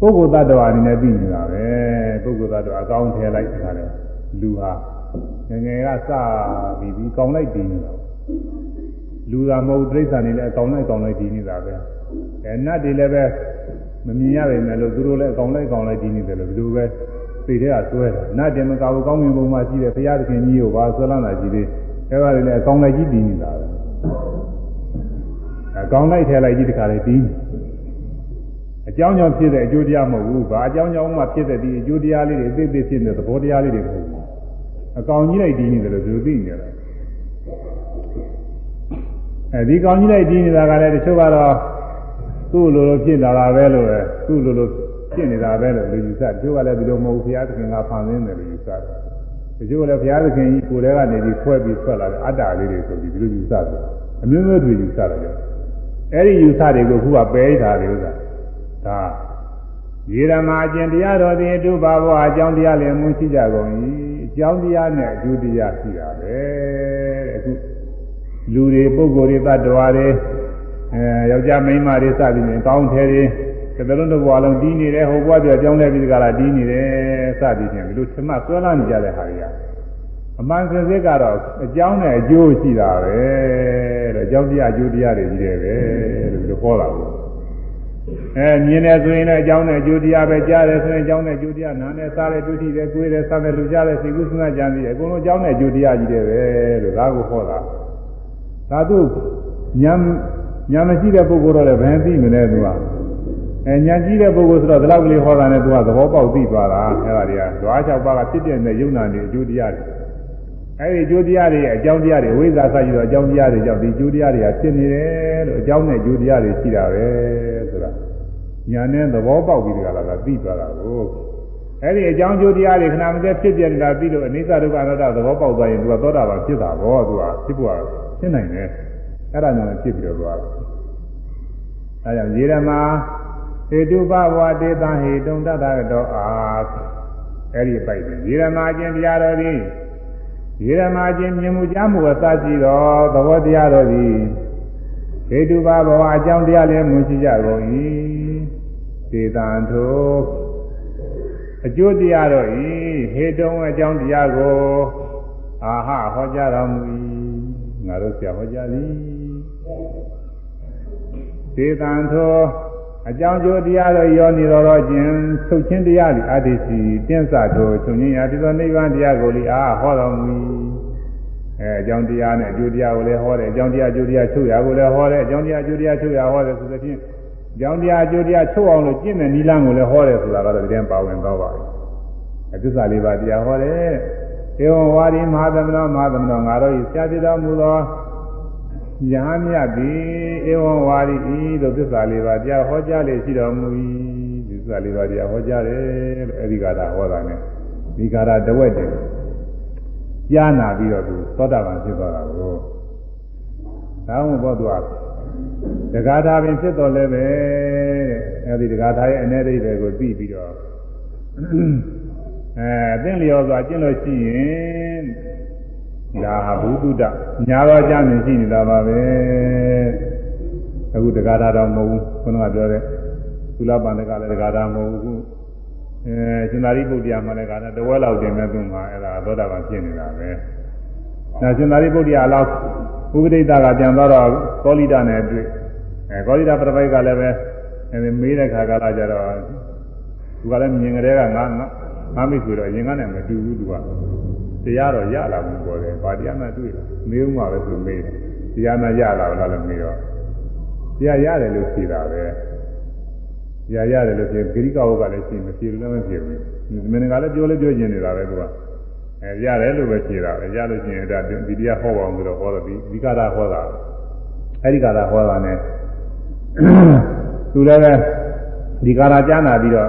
ပုဂ္ဂိုလ်တ attva အနေနဲ့သိနေတာပဲပုဂ္ဂိုလ်တ attva အကောင်းထဲလိုက်တာလေလူဟာငငယ်ကစပြီးပြီးကောင်းလိုက်တည်နေတာလူသာမဟုတ်တိရစ္ဆာန်တွေလည်းအကောင်လိုက်ကောင်လိုက်တည်နေတာပဲအဲနတ်တွေလည်းပဲမမြင်ရပေမဲ့လို့သူတို့လည်းအကောင်လိုက်ကောင်လိုက်တည်နေတယ်လို့ဒီလိုပဲသိတဲ့ကစွဲတယ်နတ်တယ်မကဘူးကောင်းမြင်ပုံမှရှိတယ်ဘုရားသခင်ကြီးကိုပါဆွဲလန်းတာကြီးလေးအဲ့ဒါတွေလည်းအကောင်လိုက်ကြီးတည်နေတာပဲအကောင်လိုက်ထဲလိုက်ကြီးတခါလေတည် အကြောင်းကြောင့်ဖြစ်တဲ့အကျိုးတရားမဟုတ်ဘူး။ဘာအကြောင်းကြောင့်မှဖြစ်တဲ့ဒီအကျိုးတရားလေးတွေအသေးသေးဖြစ်နေတဲ့သဘောတရားလေးတွေမဟုတ်ဘူး။အကောင်ကြီးလိုက်တည်နေတယ်လို့သူသိနေတယ်။အဲဒီကောင်ကြီးလိုက်တည်နေတာကလည်းတချို့ကတော့သူ့လိုလိုဖြစ်လာတာပဲလို့ပဲသူ့လိုလိုဖြစ်နေတာပဲလို့လူယူဆတချို့ကလည်းဒီလိုမဟုတ်ဘုရားသခင်ကဖန်ဆင်းတယ်လို့ယူဆတယ်။တချို့ကလည်းဘုရားသခင်ကြီးကိုယ်တည်းကနေပြီးခွဲပြီးဆွဲလာတဲ့အတ္တလေးတွေဆိုပြီးဒီလိုယူဆတယ်။အမျိုးမျိုးတွေယူဆတယ်ကြောင့်အဲဒီယူဆတွေကိုခုကပယ်ထားတယ်ဥစ္စာ။ ဒါရေရမအကျင့်တရားတော်သည်အတုပါဘောအကြောင်းတရားလည်းမွရှိကြကုန်၏အကြောင်းတရားနဲ့အကျိုးတရားရှိတာပဲတဲ့အခုလူတွေပုဂ္ဂိုလ်တွေတ attva တွေအဲယောက်ျားမိန်းမတွေစသည်ဖြင့်ကောင်းထဲတွေတစ်လုံးတစ်ဘဝလုံးတီးနေတယ်ဟိုဘဝပြအကြောင်းလဲပြီးကြလားတီးနေတယ်စသည်ဖြင့်ဒီလိုသမှဆွဲလာနေကြတဲ့ဟာတွေကအမှန်စင်စစ်ကတော့အကြောင်းနဲ့အကျိုးရှိတာပဲတဲ့အကြောင်းတရားအကျိုးတရားတွေကြီးတယ်ပဲလို့ဒီလိုဟောတာကို အဲမြင်တယ်ဆိုရင်လည်းအကြောင်းနဲ့အကျိုးတရားပဲကြားတယ်ဆိုရင်အကြောင်းနဲ့အကျိုးတရားနားနဲ့စားတယ်တွေ့ထိတယ်ကိုယ်တယ်စားတယ်လူကြားတယ်စိတ်ကူးစဉ်းစားကြံပြီးအကုန်လုံးအကြောင်းနဲ့အကျိုးတရားကြီးတယ်ပဲလို့ဒါကိုဟောတာသာသူညာညာမရှိတဲ့ပုဂ္ဂိုလ်တော့လည်းဘယ်သိမလဲသူကအဲညာကြီးတဲ့ပုဂ္ဂိုလ်ဆိုတော့ဒီလောက်ကလေးဟောတာနဲ့သူကသဘောပေါက်သိသွားတာအဲဒါတွေကဓွား၆ပါးကဖြစ်တဲ့နဲ့ယုံနာနေအကျိုးတရားတွေ အဲဒီအကျိုးတရားတွေရဲ့အကြောင်းတရားတွေဝိဇ္ဇာဆက်ယူတော့အကြောင်းတရားတွေကြောင့်ဒီအကျိုးတရားတွေကဖြစ်နေတယ်လို့အကြောင်းနဲ့အကျိုးတရားတွေရှိတာပဲဆိုတာညာနဲ့သဘောပေါက်ပြီးကြလားကသိသွားတာကိုအဲ့ဒီအကြောင်းကျိုးတရားတွေခဏမစဲဖြစ်ပြနေတာပြီးလို့အနိစ္စဒုက္ခအနတ္တသဘောပေါက်သွားရင်သူကသောတာပန်ဖြစ်တာဘောသူကဖြစ်ဖို့ဖြစ်နိုင်တယ်အဲ့ဒါကြောင့်ဖြစ်ပြီးတော့သွားတယ်အဲကြောင့်ရေရမဟေတုပဘဝတေတံဟေတုံတတတောအာအဲ့ဒီပိုက်တယ်ရေရမအချင်းတရားတော်သည် ရေရမအချင်းမြင်မှုကြားမှုအစရှိတော်သဘောတရားတော်သည်ဟေတုပဘဝအကြောင်းတရားလည်းမရှိကြကုန်၏စေတံထိုအကျိုးတရားတော့ဤဟေတုံအကြောင်းတရားကိုအာဟဟောကြားတော်မူ၏ငါတို့ဆရာဟောကြားသည်စေတံထို အကြောင်းကျိုးတရားတော့ရောနေတော်တော့ခြင်းထုတ်ခြင်းတရားသည်အတ္တိစီတင်းစထိုချုပ်ခြင်းရာဒီသောနိဗ္ဗာန်တရားကိုလေအာဟောတော်မူ၏အဲအကြောင်းတရားနဲ့အကျိုးတရားကိုလည်းဟောတယ်အကြောင်းတရားအကျိုးတရားချုပ်ရာကိုလည်းဟောတယ်အကြောင်းတရားအကျိုးတရားချုပ်ရာဟောတယ်ဆိုသဖြင့်ကြောင်းတရားအကျိုးတရားချုပ်အောင်လို့ကျင့်တဲ့နိလန်းကိုလည်းဟောတယ်ဆိုတာကတော့ဒီတည်းပါဝင်တော့ပါပြီအသစ္စာလေးပါးတရားဟောတယ်ဧဝံဝါဒီမဟာသမဏမဟာသမဏငါတို့ဤဆရာပြတော်မူသော ယဟမြတ်သည်ဧဝံဝါဒီဤသို့သစ္စာလေးပါးတရားဟောကြားလေရှိတော်မူ၏သစ္စာလေးပါးတရားဟောကြားတယ်လို့အဲဒီကတာဟောတာ ਨੇ ဒီကာရတဝက်တယ်ကြားနာပြီးတော့သူသောတာပန်ဖြစ်သွားတာကိုဒါမှမဟုတ်သူကဒဂါထာပင်ဖြစ်တော်လဲပဲတဲ့အဲဒီဒဂါထာရဲ့အနေအိဗယ်ကိုသိပြီးတော့အဲအသိလျော်စွာကျင့်လို့ရှိရင် ဒါဟာဘုဒ္ဓညာတော်ကြမြင်ရှိနေတာပါပဲအခုဒဂါထာတော့မဟုတ်ဘူးခုနကပြောတဲ့သုလပန္နကလည်းဒဂါထာမဟုတ်ဘူးအဲရှင်သာရိပုတ္တရာမှလည်းကတဝဲလောက်တင်မဲ့သူမှာအဲ့ဒါသောတာပန်ဖြစ်နေတာပဲ။ဒါရှင်သာရိပုတ္တရာလောက်ဥပဒိတာကပြန်သွားတော့ကောလိတာနဲ့တွေ့အဲကောလိတာပြပိုက်ကလည်းပဲအဲမေးတဲ့ခါကလာကြတော့သူကလည်းမြင်ကြတဲ့ကငါငါမိဆိုတော့ရင်ကနဲ့မတူဘူးသူက တရားတော့ရလာဘူးပေါ်တယ်ဗာတရားမှတွေ့လားမေးဦးမှာပဲသူမေးတရားမှရလာလားလို့မေးတော့တရားရတယ်လို့ဖြေတာပဲတရားရတယ်လို့ဖြေဂရိကဝကလည်းရှိမဖြေလို့လည်းမဖြေဘူးမင်းကလည်းပြောလည်းပြောကျင်နေတာပဲသူကအဲရတယ်လို့ပဲဖြေတာပဲရလို့ရှိရင်ဒါဒီတရားဟောပါအောင်ဆိုတော့ဟောတော့ဒီဒီကရာဟောတာအဲဒီကရာဟောတာ ਨੇ သူလည်းပဲဒီကာရာကြားနာပြီးတော့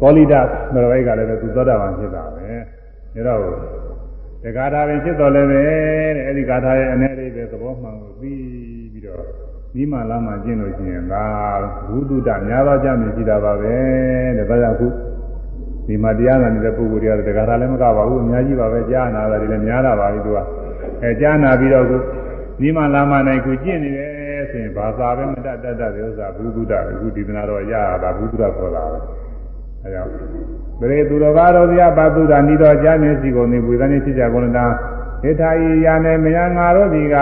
ကောလိဒမရဝိကလည်းပဲသူသောတာပန်ဖြစ်တာပဲဒါတော့ဒီကာထာပင်ဖြစ်တော်လည်းပဲတဲ့အဲဒီကာထာရဲ့အနေလေးပဲသဘောမှန်ကိုပြီးပြီးတော့ဒီမှလာမှကျင့်လို့ရှိရင်ဒါဘုဒ္ဓတများသောကြမြင်ရှိတာပါပဲတဲ့ဒါကြောင့်ခုဒီမှာတရားနာနေတဲ့ပုဂ္ဂိုလ်တွေကဒီကာထာလည်းမကပါဘူးအများကြီးပါပဲကြားနာတာတွေလည်းများတာပါပြီသူကအဲကြားနာပြီးတော့ခုဒီမှလာမှနိုင်ခုကျင့်နေတယ်ဆိုရင်ဘာသာပဲမတတ်တတ်တဲ့ဥစ္စာဘုဒ္ဓတအခုဒီသနာတော့ရတာဘုဒ္ဓတခေါ်တာပဲ အဲကြောင့်ပရိသူတော်ဘာတော်ဗျာဘသုဒ္ဓနိတော်ကြားနေစီကုန်နေဝေဒနေဖြစ်ကြကုန်တာဣထာယယာနေမယငါတို့ဒီက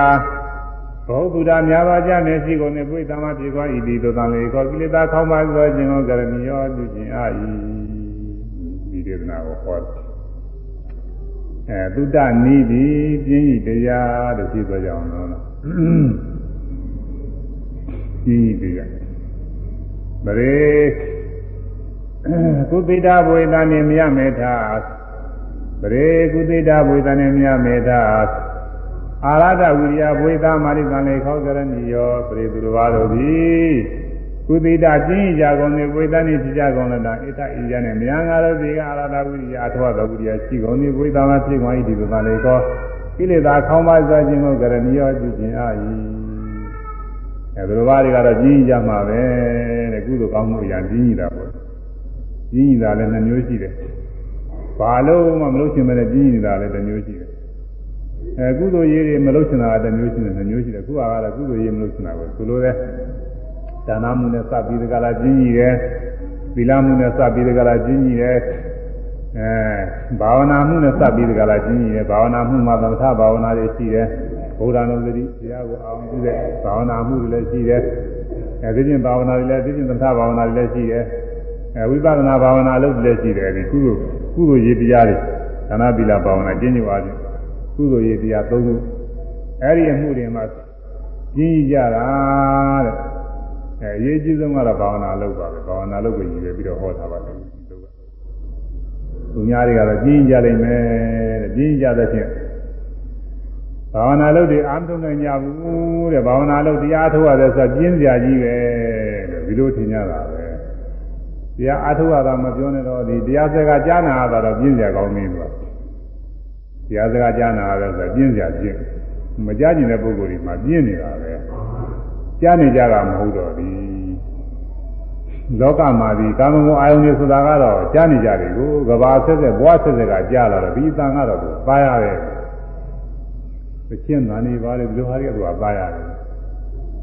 ဘောဗုဒ္ဓများပါးကြားနေစီကုန်နေပွေသမပြေသွားဤဒီသို့တံလေခေါ်ကိလေသာခေါင်းပါသောခြင်းကိုကရဏီယောပြုခြင်းအာဤဒီဒေသနာကိုဟောတယ်အဲသုတနိတိပြင်းဤတရားလို့ပြသွားကြအောင်လို့ပြင်းဤတရားဗရေ ကုသိတာဘဝေတန်နေမြမေထာဗရေကုသိတာဘဝေတန်နေမြမေထာအာရဒဝိရိယဘဝေတာမာရိသံလေခောကရဏီယောပရိသူတော်ဘာတို့သည်ကုသိတာကျင်းကြကုန်နေဝေဒနိဖြစ်ကြကုန်လတာဣတဣယနဲ့မြန်ငါတို့ဒီကအာရဒဝိရိယအထောတော်ဝိရိယရှိကုန်နေဝေဒနာဖြစ်ကုန်၏ဒီသံလေခောကိလေသာခေါင်းပါစွာခြင်းကိုကရဏီယောပြုခြင်းအာ၏အဲသူတော်ဘာတွေကတော့ကျင်းကြမှာပဲတဲ့ကုသိုလ်ကောင်းမှုအရာကျင်းကြတာပေါ့ ကျင်းကြတာလည်းနှမျိုးရှိတယ်ဘာလို့မှမလို့ရှင်မဲ့ကျင်းကြတာလည်းတစ်မျိုးရှိတယ်အဲကုသိုလ်ရေးတွေမလုပ်ချင်တာကတစ်မျိုးရှိတယ်နှစ်မျိုးရှိတယ်ခုကတော့ကုသိုလ်ရေးမလုပ်ချင်တာကိုဆိုလိုတဲ့ဒါနမှုနဲ့စပ်ပြီးတကလားကျင်းကြီးတယ်သီလမှုနဲ့စပ်ပြီးတကလားကျင်းကြီးတယ်အဲဘာဝနာမှုနဲ့စပ်ပြီးတကလားကျင်းကြီးတယ်ဘာဝနာမှုမှာသမထဘာဝနာတွေရှိတယ်ဘုရားနုသတိတရားကိုအောင်ပြုတဲ့ဘာဝနာမှုတွေလည်းရှိတယ်အဲဒီပြင်ဘာဝနာတွေလည်းဒီပြင်သမထဘာဝနာတွေလည်းရှိတယ် အဲဝိပဿနာဘာဝနာလုပ်လည်းရှိတယ်ဒီကုသိုလ်ကုသိုလ်ရေးတရားတွေဒါနသီလဘာဝနာကျင့်ကြပါခြင်းကုသိုလ်ရေးတရား၃ခုအဲ့ဒီအမှုတွေမှာကျင့်ကြတာတဲ့အဲအရေးကြီးဆုံးကတော့ဘာဝနာလုပ်ပါပဲဘာဝနာလုပ်ကိုရည်ရွယ်ပြီးတော့ဟောထားပါတယ်သူများတွေကတော့ကျင့်ကြလိမ့်မယ်တဲ့ကျင့်ကြတဲ့ဖြင့်ဘာဝနာလုပ်တွေအာမထုံနိုင်ကြဘူးတဲ့ဘာဝနာလုပ်တရားထုတ်ရတယ်ဆိုတော့ကျင့်စရာကြီးပဲလို့ဒီလိုထင်ကြတာပဲ တရားအထုတ်ရတာမပြောနဲ့တော့ဒီတရားစကားကြားနာရတာတော့ကျင့်စရာကောင်းနေလို့တရားစကားကြားနာရတယ်ဆိုတော့ကျင့်စရာကျင့်မကြားကျင်တဲ့ပုဂ္ဂိုလ်တွေမှာပြင်းနေတာပဲကြားနေကြတာမဟုတ်တော့ဒီလောကမှာဒီကာမဂုဏ်အာယုန်တွေဆိုတာကတော့ကြားနေကြတယ်ကိုကဘာဆက်ဆက်ဘွားဆက်ဆက်ကကြားလာတော့ဒီအတန်ကတော့သူပါရတယ်သချင်းသာနေပါလေဒီလိုဟာတွေကသူကပါရတယ်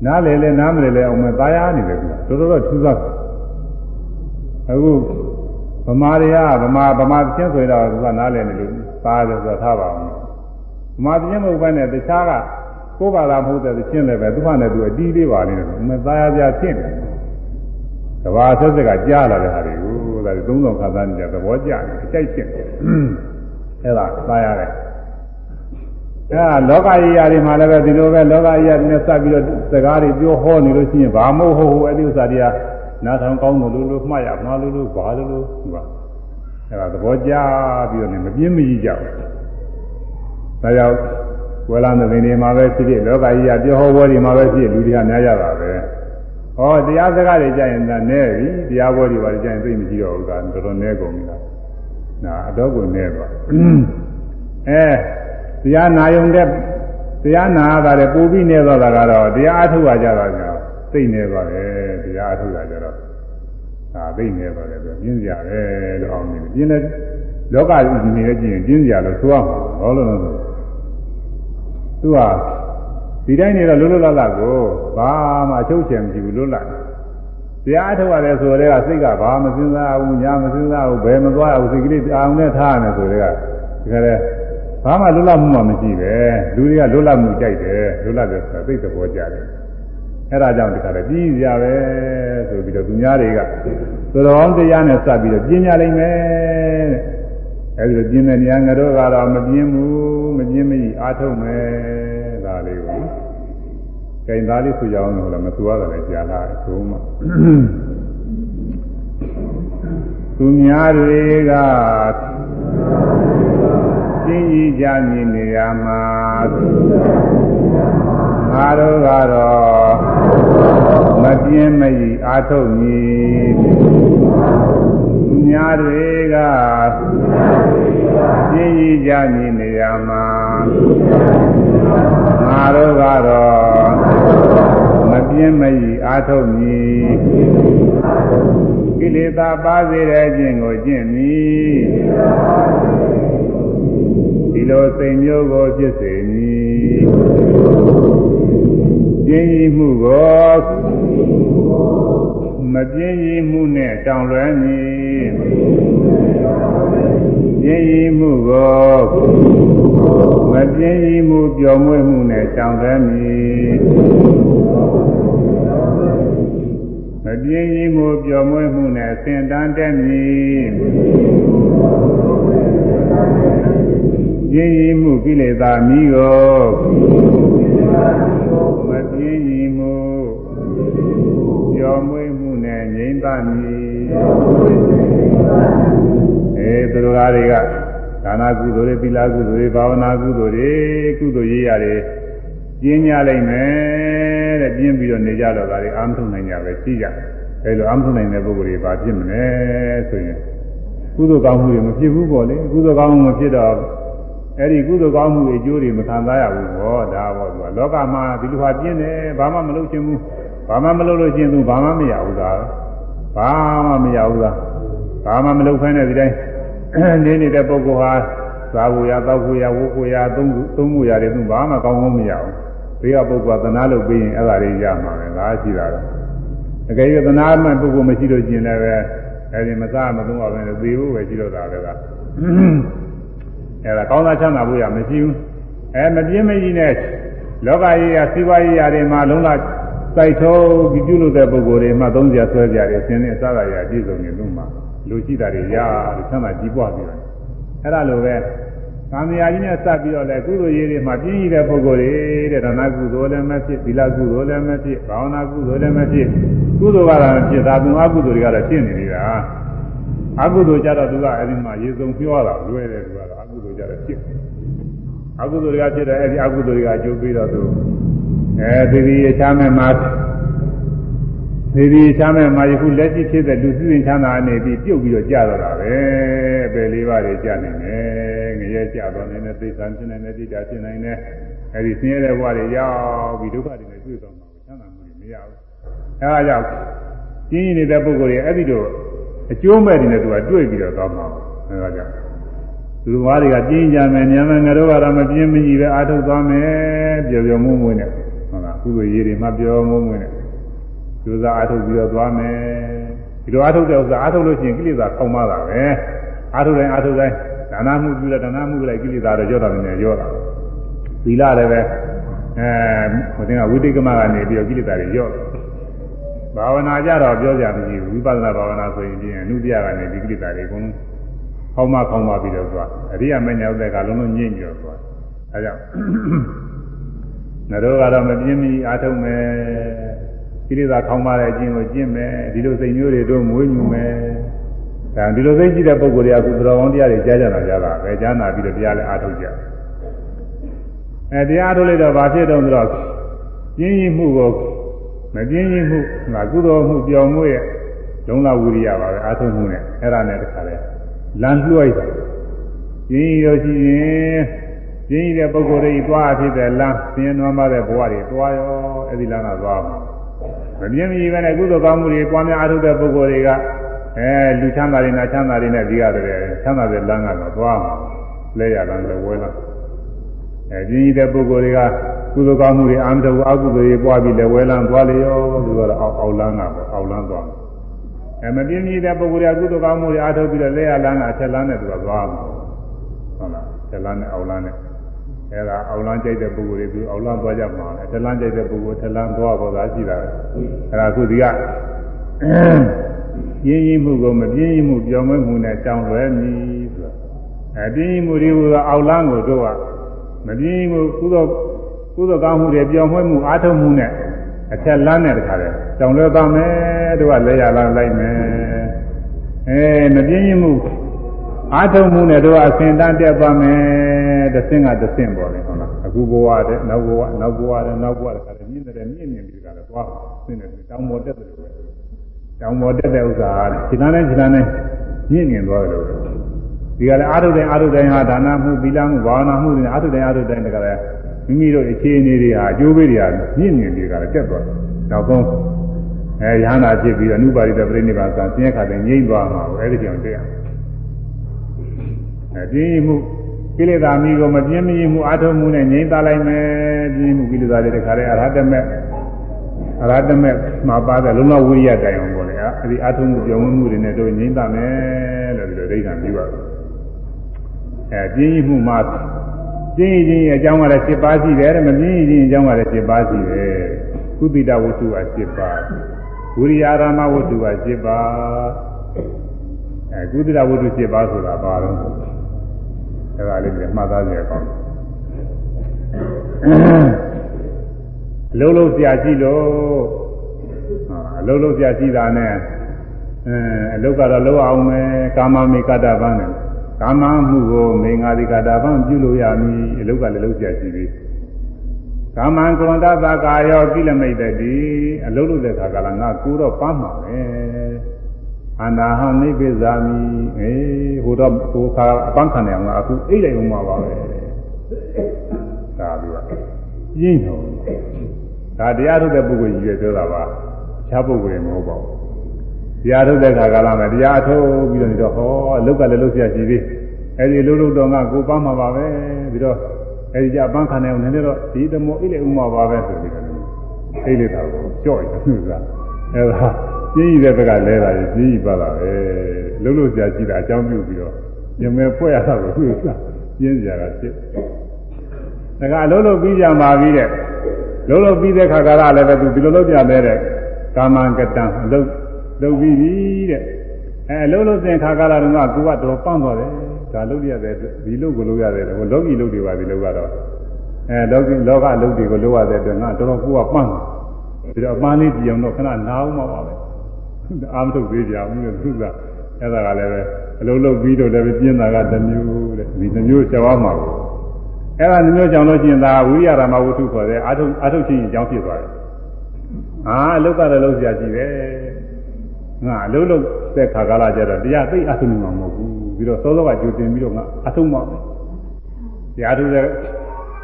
နားလေလေနားမလေလေအောင်မပါရနေတယ်သူတော်တော်ထူးဆန်း အခုဗမာတွေကဗမာဗမာသချင်းဆိုတော့သူကနားလေနေလို့ပါတယ်ဆိုတော့ထားပါအောင်ဗမာသချင်းမဟုတ်ဘဲနဲ့တခြားကကိုယ်ဘာသာမဟုတ်တဲ့သချင်းလည်းပဲသူ့ဟာနဲ့သူအတီးလေးပါနေတယ်မသားရပြဖြစ်နေတယ်ကဘာဆက်ဆက်ကကြားလာတဲ့ဟာတွေကိုဒါသုံးဆောင်ခါသားနေတဲ့သဘောကျတယ်အကြိုက်ဖြစ်တယ်အဲ့ဒါသားရတယ်အဲလောကကြီးရာတွေမှာလည်းပဲဒီလိုပဲလောကကြီးရာတွေနဲ့စပ်ပြီးတော့စကားတွေပြောဟောနေလို့ရှိရင်ဘာမို့ဟုတ်ဟုတ်အဲ့ဒီဥစ္စာတွေက နားထောင်ကောင်းလို့လို့လို့မှတ်ရမှာလို့လို့ဘာလို့လို့သူကအဲ့ဒါသဘောကျပြီးတော့ねမပြင်းမကြီးကြဘူးဒါကြောင့်ဝေလာတဲ့နေမှာပဲဖြစ်ဖြစ်လောကကြီးရာပြောဟောပွဲတွေမှာပဲဖြစ်လူတွေကများကြတာပဲဟောတရားစကားတွေကြရင်လည်းနဲပြီတရားပွဲတွေပါကြရင်သိမကြည့်တော့ဘူးကတော်တော်နဲကုန်ပြီလားနာအတော့ကိုနဲသွားအဲတရားနာယုံတဲ့တရားနာရတာလေပူပြီးနေသွားတာကတော့တရားအထုတ်ရကြတာကြောင့် သိနေသွားတယ်တရားအထုတ်ရကြတော့ဒါသိနေသွားတယ်ဆိုပြင်းစရာပဲလို့အောင်နေတယ်ပြင်းတဲ့လောကကြီးနေကြည့်ရင်ပြင်းစရာလို့ဆိုရမှာဘာလို့လဲဆိုသူကဒီတိုင်းနေတော့လွတ်လွတ်လပ်လပ်ကိုဘာမှအချုပ်ချယ်မရှိဘူးလွတ်လပ်တရားအထုတ်ရတယ်ဆိုတဲ့ကစိတ်ကဘာမစဉ်းစားဘူးညာမစဉ်းစားဘူးဘယ်မသွားဘူးစိတ်ကလေးအာရုံနဲ့ထားရတယ်ဆိုတဲ့ကဒီကလေးဘာမှလွတ်လပ်မှုမှမရှိပဲလူတွေကလွတ်လပ်မှုကြိုက်တယ်လွတ်လပ်တယ်ဆိုတာသိတဲ့ဘောကြတယ် အဲ့ဒါကြောင့်ဒီကလေးပြီးကြပဲဆိုပြီးတော့သူများတွေကသတော်တရားနဲ့စပ်ပြီးတော့ပြင်းကြလိမ့်မယ်တဲ့အဲဒီလိုပြင်းတဲ့နေရာငါတို့ကတော့မပြင်းဘူးမပြင်းမကြီးအားထုတ်မယ်ဒါလေးကိုကြိုင်သားလေးဆိုကြအောင်လို့လည်းမသူရတာလည်းကြားလာတယ်သို့မှသူများတွေကရှင်းကြီးကြမြင်နေရမှာ ငါတို့ကတော့မပြင်းမကြီးအာထုတ်မည်သူများတွေကရှင်းကြီးကြမြင်နေရမှာငါတို့ကတော့မပြင်းမကြီးအာထုတ်မည်ကိလေသာပါစေတဲ့ခြင်းကိုကျင့်မည်ဒီလိုစိတ်မျိုးကိုဖြစ်စေမည် ပြင်းရီမှုကိုမပြင်းရီမှုနဲ့တောင်းလွယ်မည်ပြင်းရီမှုကိုမပြင်းရီမှုပျော်မွေ့မှုနဲ့တောင်းလွယ်မည်မပြင်းရီမှုပျော်မွေ့မှုနဲ့ဆင်တန်းတက်မည်ပြင်းရည်မှုကိလေသာမိကို မပြင်းရည်မှုကျော်မွေးမှုနဲ့ငြိမ့်ပါမည်အဲသူတို့ကားတွေကဒါနာကုသိုလ်တွေသီလကုသိုလ်တွေဘာဝနာကုသိုလ်တွေကုသိုလ်ရေးရတယ်ပြင်းကြလိုက်မယ်တဲ့ပြင်းပြီးတော့နေကြတော့ဒါတွေအာမထုံနိုင်ကြပဲရှိကြအဲလိုအာမထုံနိုင်တဲ့ပုဂ္ဂိုလ်တွေဘာဖြစ်မလဲဆိုရင်ကုသိုလ်ကောင်းမှုတွေမဖြစ်ဘူးပေါ့လေကုသိုလ်ကောင်းမှုမဖြစ်တော့ အဲ့ဒီကုသိုလ်ကောင်းမှုတွေအကျိုးတွေမခံစားရဘူးပေါ့ဒါပေါ့သူကလောကမှာဒီလိုဟာပြင်းတယ်ဘာမှမလုပ်ချင်ဘူးဘာမှမလုပ်လို့ချင်းသူဘာမှမရဘူးသာဘာမှမရဘူးသာဘာမှမလုပ်ဖဲနဲ့ဒီတိုင်းနေနေတဲ့ပုဂ္ဂိုလ်ဟာသာဝရတောက်ကိုရဝုကိုရသုံးခုသုံးခုရတယ်သူဘာမှကောင်းကောင်းမရဘူးဘေးကပုဂ္ဂိုလ်ကသနာလုပ်ပြီးရင်အဲ့ဒါတွေရမှာပဲငါရှိတာတော့အကယ်၍သနာမှပုဂ္ဂိုလ်မရှိလို့ကျင်လည်းပဲအဲ့ဒီမစားမသုံးပါပဲသေဖို့ပဲရှိတော့တာပဲက အဲ့ဒါကောင်းသာချမ်းသာဖို့ရမရှိဘူးအဲမပြင်းမကြီးနဲ့လောကကြီးရာစီးပွားရေးရာတွေမှာလုံးဝစိုက်ထုံးပြီးပြုလုပ်တဲ့ပုဂ္ဂိုလ်တွေမှသုံးကြဆွဲကြတယ်ဆင်းရဲစားရရပြည့်စုံနေလို့မှလူရှိတာတွေရလို့ချမ်းသာကြီးပွားပြီးတော့အဲ့ဒါလိုပဲသံဃာကြီးနဲ့စပ်ပြီးတော့လေကုသိုလ်ရေးတွေမှာပြင်းရတဲ့ပုဂ္ဂိုလ်တွေတဲ့ဒါနကုသိုလ်လည်းမဖြစ်သီလကုသိုလ်လည်းမဖြစ်ဘာဝနာကုသိုလ်လည်းမဖြစ်ကုသိုလ်ကတော့ဖြစ်တာသူအကုသိုလ်တွေကတော့ဖြစ်နေနေတာအကုသိုလ်ကြတော့သူကအဲဒီမှာရေစုံပြောတာလွယ်တယ်သူကတော့အ ကုသိုလ်ကြတော့ဖြစ်အကုသိုလ်တွေကဖြစ်တယ်အဲဒီအကုသိုလ်တွေကအကျိုးပေးတော့သူအဲသီရိရချမ်းမဲ့မှာသီရိချမ်းမဲ့မှာယခုလက်ရှိဖြစ်တဲ့လူစုရင်ချမ်းသာနေပြီးပြုတ်ပြီးတော့ကြာတော့တာပဲပဲလေးပါးတွေကြာနေတယ်ငရဲကြာတော့နေတယ်သိက္ခာဖြစ်နေတယ်တိတာဖြစ်နေတယ်အဲဒီဆင်းရဲတဲ့ဘဝတွေရောက်ပြီးဒုက္ခတွေနဲ့တွေ့တော့မှာချမ်းသာမှုတွေမရဘူးအဲဒါကြောင့်ကျင်းနေတဲ့ပုဂ္ဂိုလ်တွေအဲ့ဒီတော့အကျိုးမဲ့တွေနဲ့သူကတွေ့ပြီးတော့သွားမှာအဲဒါကြောင့် သူတော်ဘာတွေကပြင်းကြမယ်ညံမယ်ငါတို့ကတော့မပြင်းမကြီးပဲအာထုတ်သွားမယ်ပျော်ပျော်မွေ့မွေ့နဲ့ဟုတ်လားကုသိုလ်ရေးတွေမှပျော်မွေ့မွေ့နဲ့ကျိုးစားအာထုတ်ပြီးတော့သွားမယ်ဒီလိုအာထုတ်တဲ့ဥစ္စာအာထုတ်လို့ရှိရင်ကိလေသာခေါင်းမတာပဲအာထုတ်တိုင်းအာထုတ်တိုင်းဒါနမှုပြုလိုက်ဒါနမှုပြုလိုက်ကိလေသာတွေကြောက်တာနေရောတာသီလလည်းပဲအဲဟိုတင်ကဝိတိကမကနေပြီးတော့ကိလေသာတွေရော့ဘာဝနာကြတော့ပြောကြမရှိဘူးဝိပဿနာဘာဝနာဆိုရင်ပြင်အနုပြကနေဒီကိလေသာတွေအကုန်လုံး ခေါင်းမခေါင်းမပြီးတော့သွားအရိယာမညာဥတဲ့ကလုံးလုံးညှိညော်သွားအဲကြောင့်ငါတို့ကတော့မပြင်းမီအားထုတ်မယ်ကိလေသာခေါင်းမတဲ့အကျင့်ကိုကျင့်မယ်ဒီလိုစိတ်မျိုးတွေတို့မွေးမြူမယ်ဒါဒီလိုသိကြည့်တဲ့ပုံကိုယ်တွေကအခုတော်ကောင်းတရားတွေကြားကြတာကြတာပဲကြားနာပြီးတော့တရားလည်းအားထုတ်ကြအဲတရားအားထုတ်လိုက်တော့ဘာဖြစ်တော့ဆိုတော့ပြင်းရင်မှုကိုမပြင်းရင်မှုငါကုသိုလ်မှုပျော်မှုရဲ့လုံးလဝိရိယပါပဲအားထုတ်မှုနဲ့အဲ့ဒါနဲ့တခါလဲ လမ်းလွှဲတာပြင်းရရှိရင်ပြင်းရတဲ့ပုဂ္ဂိုလ်တွေသွားဖြစ်တဲ့လမ်းပြင်းနွမ်းပါတဲ့ဘဝတွေသွားရောအဲ့ဒီလမ်းကသွားမှာမပြင်းမကြီးပဲနဲ့ကုသိုလ်ကောင်းမှုတွေပွားများအားထုတ်တဲ့ပုဂ္ဂိုလ်တွေကအဲလူချမ်းသာတွေနဲ့ချမ်းသာတွေနဲ့ဒီရတယ်ချမ်းသာတဲ့လမ်းကတော့သွားမှာလဲရလမ်းလည်းဝဲလာအဲပြင်းရတဲ့ပုဂ္ဂိုလ်တွေကကုသိုလ်ကောင်းမှုတွေအာမတဝအကုသိုလ်တွေပွားပြီးလည်းဝဲလန်းသွားလေရောသူကတော့အောက်အောက်လန်းကပဲအောက်လန်းသွား အဲမပြင်းပြတဲ့ပုဂ္ဂိုလ်တွေကကုသိုလ်ကောင်းမှုတွေအားထုတ်ပြီးတော့လဲရလန်းကအထက်လန်းနဲ့သူကသွားမှာဟုတ်လားထက်လန်းနဲ့အောက်လန်းနဲ့အဲဒါအောက်လန်းကြိုက်တဲ့ပုဂ္ဂိုလ်တွေသူအောက်လန်းသွားကြမှာလေထက်လန်းကြိုက်တဲ့ပုဂ္ဂိုလ်ထက်လန်းသွားပေါ်သာရှိတာအဲဒါခုဒီကပြင်းရင်မှုကိုမပြင်းရင်မှုပြောင်းမွေးမှုနဲ့တောင်းလွယ်မည်ဆိုတာအဲပြင်းရင်မှုတွေကအောက်လန်းကိုတို့ကမပြင်းရင်မှုကုသိုလ်ကုသိုလ်ကောင်းမှုတွေပြောင်းမွေးမှုအားထုတ်မှုနဲ့ အထက်လန်းနဲ့တခါတည်းတောင်းလွယ်ပါမယ်တို့ကလဲရလန်းလိုက်မယ်အဲမပြင်းရင်မှုအားထုတ်မှုနဲ့တို့ကအစဉ်တန်းတက်ပါမယ်တစ်ဆင့်ကတစ်ဆင့်ပေါ်တယ်ဟုတ်လားအခုဘဝတဲ့နောက်ဘဝနောက်ဘဝတဲ့နောက်ဘဝတဲ့ခါတည်းမြင့်တယ်မြင့်မြင့်ပြီးကြတယ်သွားဆင်းတယ်တောင်းပေါ်တက်တယ်လို့ပဲတောင်းပေါ်တက်တဲ့ဥစ္စာခြေလန်းနဲ့ခြေလန်းနဲ့မြင့်မြင့်သွားတယ်လို့ဒီကလည်းအာထုတိုင်းအာထုတိုင်းဟာဒါနမှုသီလမှုဘာဝနာမှုတွေအာထုတိုင်းအာထုတိုင်းတကလည်း မိမိတို့အခြေအနေတွေဟာအကျိုးပေးတွေဟာမြင့်မြင့်ပြီးကြတယ်တက်သွားတယ်နောက်ဆုံးအဲရဟန္တာဖြစ်ပြီးတော့အနုပါရိတပြိဋိဘာသာဆင်းရဲခါတဲ့ငြိမ့်သွားမှာပဲအဲဒီကြောင့်တရားအဲပြင်းမှုကိလေသာမိကိုမပြင်းမရင်မှုအာထုံမှုနဲ့ငြိမ့်သားလိုက်မယ်ပြင်းမှုကိလေသာတွေတခါတည်းအရဟတမေအရဟတမေမှာပါတဲ့လုံးဝဝိရိယတိုင်အောင်ပေါ့လေအဲဒီအာထုံမှုပြောင်းမှုတွေနဲ့တို့ငြိမ့်သားမယ်လို့ဒီလိုဒိဋ္ဌာန်ပြုပါအဲပြင်းမှုမှာ ပြင်းရင်အကြောင်းကလည်း7ပါးရှိတယ်တဲ့မပြင်းရင်အကြောင်းကလည်း7ပါးရှိတယ်ကုသီတဝတ္ထုက7ပါးဝိရိယအာရမဝတ္ထုက7ပါးအဲကုသီတဝတ္ထု7ပါးဆိုတာဘာလို့အဲဒါလေးတွေမှတ်သားကြရအောင်အလုံးလုံးဆရာရှိလို့အလုံးလုံးဆရာရှိတာနဲ့အဲအလုတ်ကတော့လုံးအောင်မယ်ကာမမေကတ္တပန်းနဲ့ ကာမမှုကိုမေငါတိကတ္တပန်းပြုလို့ရမည်အလုတ်ကလည်းလုံးဆရာရှိပြီကာမံကရဏတသကာယောကိလမိတ်တိအလုံးလို့တဲ့ခါကလာငါကိုတော့ပန်းမှာပဲအန္တာဟံနိဗ္ဗဇာမိအေးဟိုတော့ဟိုခါအပန်းခံနေအောင်ငါအခုအိတ်လိုက်အောင်မှာပါပဲဒါပြီးတော့ပြင်းတော့ဒါတရားထုတ်တဲ့ပုဂ္ဂိုလ်ကြီးရဲ့ပြောတာပါအခြားပုဂ္ဂိုလ်တွေမဟုတ်ပါဘူး တရားထုတ်တဲ့ခါကလာမယ်တရားထုတ်ပြီးတော့နေတော့ဟောအလုတ်ကလည်းလုတ်ရရှိသေးအဲဒီလုတ်လုတ်တော့ငါကိုပန်းမှာပါပဲပြီးတော့အဲဒီကြပန်းခံနေအောင်နည်းနည်းတော့ဒီတမောအိတ်လိုက်အောင်မှာပါပဲဆိုပြီးတော့အိတ်လိုက်တာကိုကြော့ရသူကအဲဒါပြင်းရတဲ့ဘက်ကလဲတာကြီးပြင်းရပါတာပဲလုတ်လို့ကြာရှိတာအကြောင်းပြုပြီးတော့ညမဲဖွဲ့ရတာကိုသူကပြင်းကြတာဖြစ်ဒါကအလုံးလုံးပြီးကြပါပြီတဲ့လုံးလုံးပြီးတဲ့ခါကလည်းပဲသူဒီလိုလုပ်ပြတဲ့ကာမံကတံအလုံး လုပ်ပြီးပြီတဲ့အဲအလုံးလုံးသင်ခါကလာတော့ကကိုကတော့ပန်းသွားတယ်ဒါလုပ်ရတဲ့ဒီလုပ်ကိုလုပ်ရတယ်ဟိုလောကီလုပ်တွေပါဒီလုပ်ကတော့အဲလောကီလောကလုပ်တွေကိုလုပ်ရတဲ့အတွက်ငါတော်တော်ကိုကပန်းပြီးတော့အပန်းလေးကြည့်အောင်တော့ခဏနားအောင်ပါပဲအာမထုတ်သေးကြအောင်လို့သူကအဲ့ဒါကလည်းပဲအလုံးလုံးပြီးတော့လည်းပြင်းတာကတစ်မျိုးတဲ့ဒီတစ်မျိုးကြောက်အောင်မှာကိုအဲ့ဒါတစ်မျိုးကြောင့်လို့ရှိရင်ဒါဝိရိယဓမ္မဝတ္ထုခေါ်တဲ့အာထုအာထုချင်းအကြောင်းဖြစ်သွားတယ်အာအလုတ်ကလည်းလုံးစရာကြည့်တယ် ငါအလုံးလုံးတဲ့ခါကာလကျတော့တရားသိအထုံမှာမဟုတ်ဘူးပြီးတော့စောစောကကြိုတင်ပြီးတော့ငါအထုံမှာတရားထုတဲ့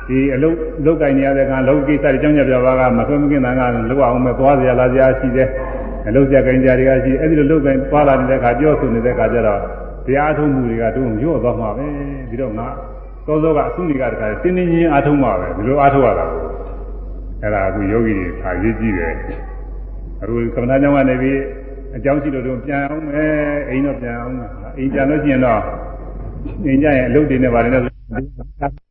ဒီအလုတ်လုတ်ကင်နေရတဲ့ကလောကိစ္စတွေကြောင်းကြပြပါကမထွေးမကင်းတာကလောက်အောင်မဲ့သွားစရာလာစရာရှိတယ်အလုတ်ကြကင်ကြတွေကရှိအဲ့ဒီလိုလုတ်ကင်သွားလာနေတဲ့ခါပြောဆိုနေတဲ့ခါကျတော့တရားထုံမှုတွေကတုံးရော့သွားမှာပဲပြီးတော့ငါစောစောကအဆုနေကတခါတင်းတင်းချင်းအားထုံးမှာပဲဒီလိုအားထုတ်ရတာကိုအဲ့ဒါအခုယောဂီတွေခါရေးကြည့်တယ်အခုကမ္ဘာကျောင်းကနေပြီး အကြောင်းရှိလို့တော့ပြန်အောင်မယ်အိမ်တော့ပြန်အောင်မယ်အိမ်ပြန်လို့ရှိရင်တော့အိမ်ကြရင်အလုပ်တွေနဲ့ပါတယ်နဲ့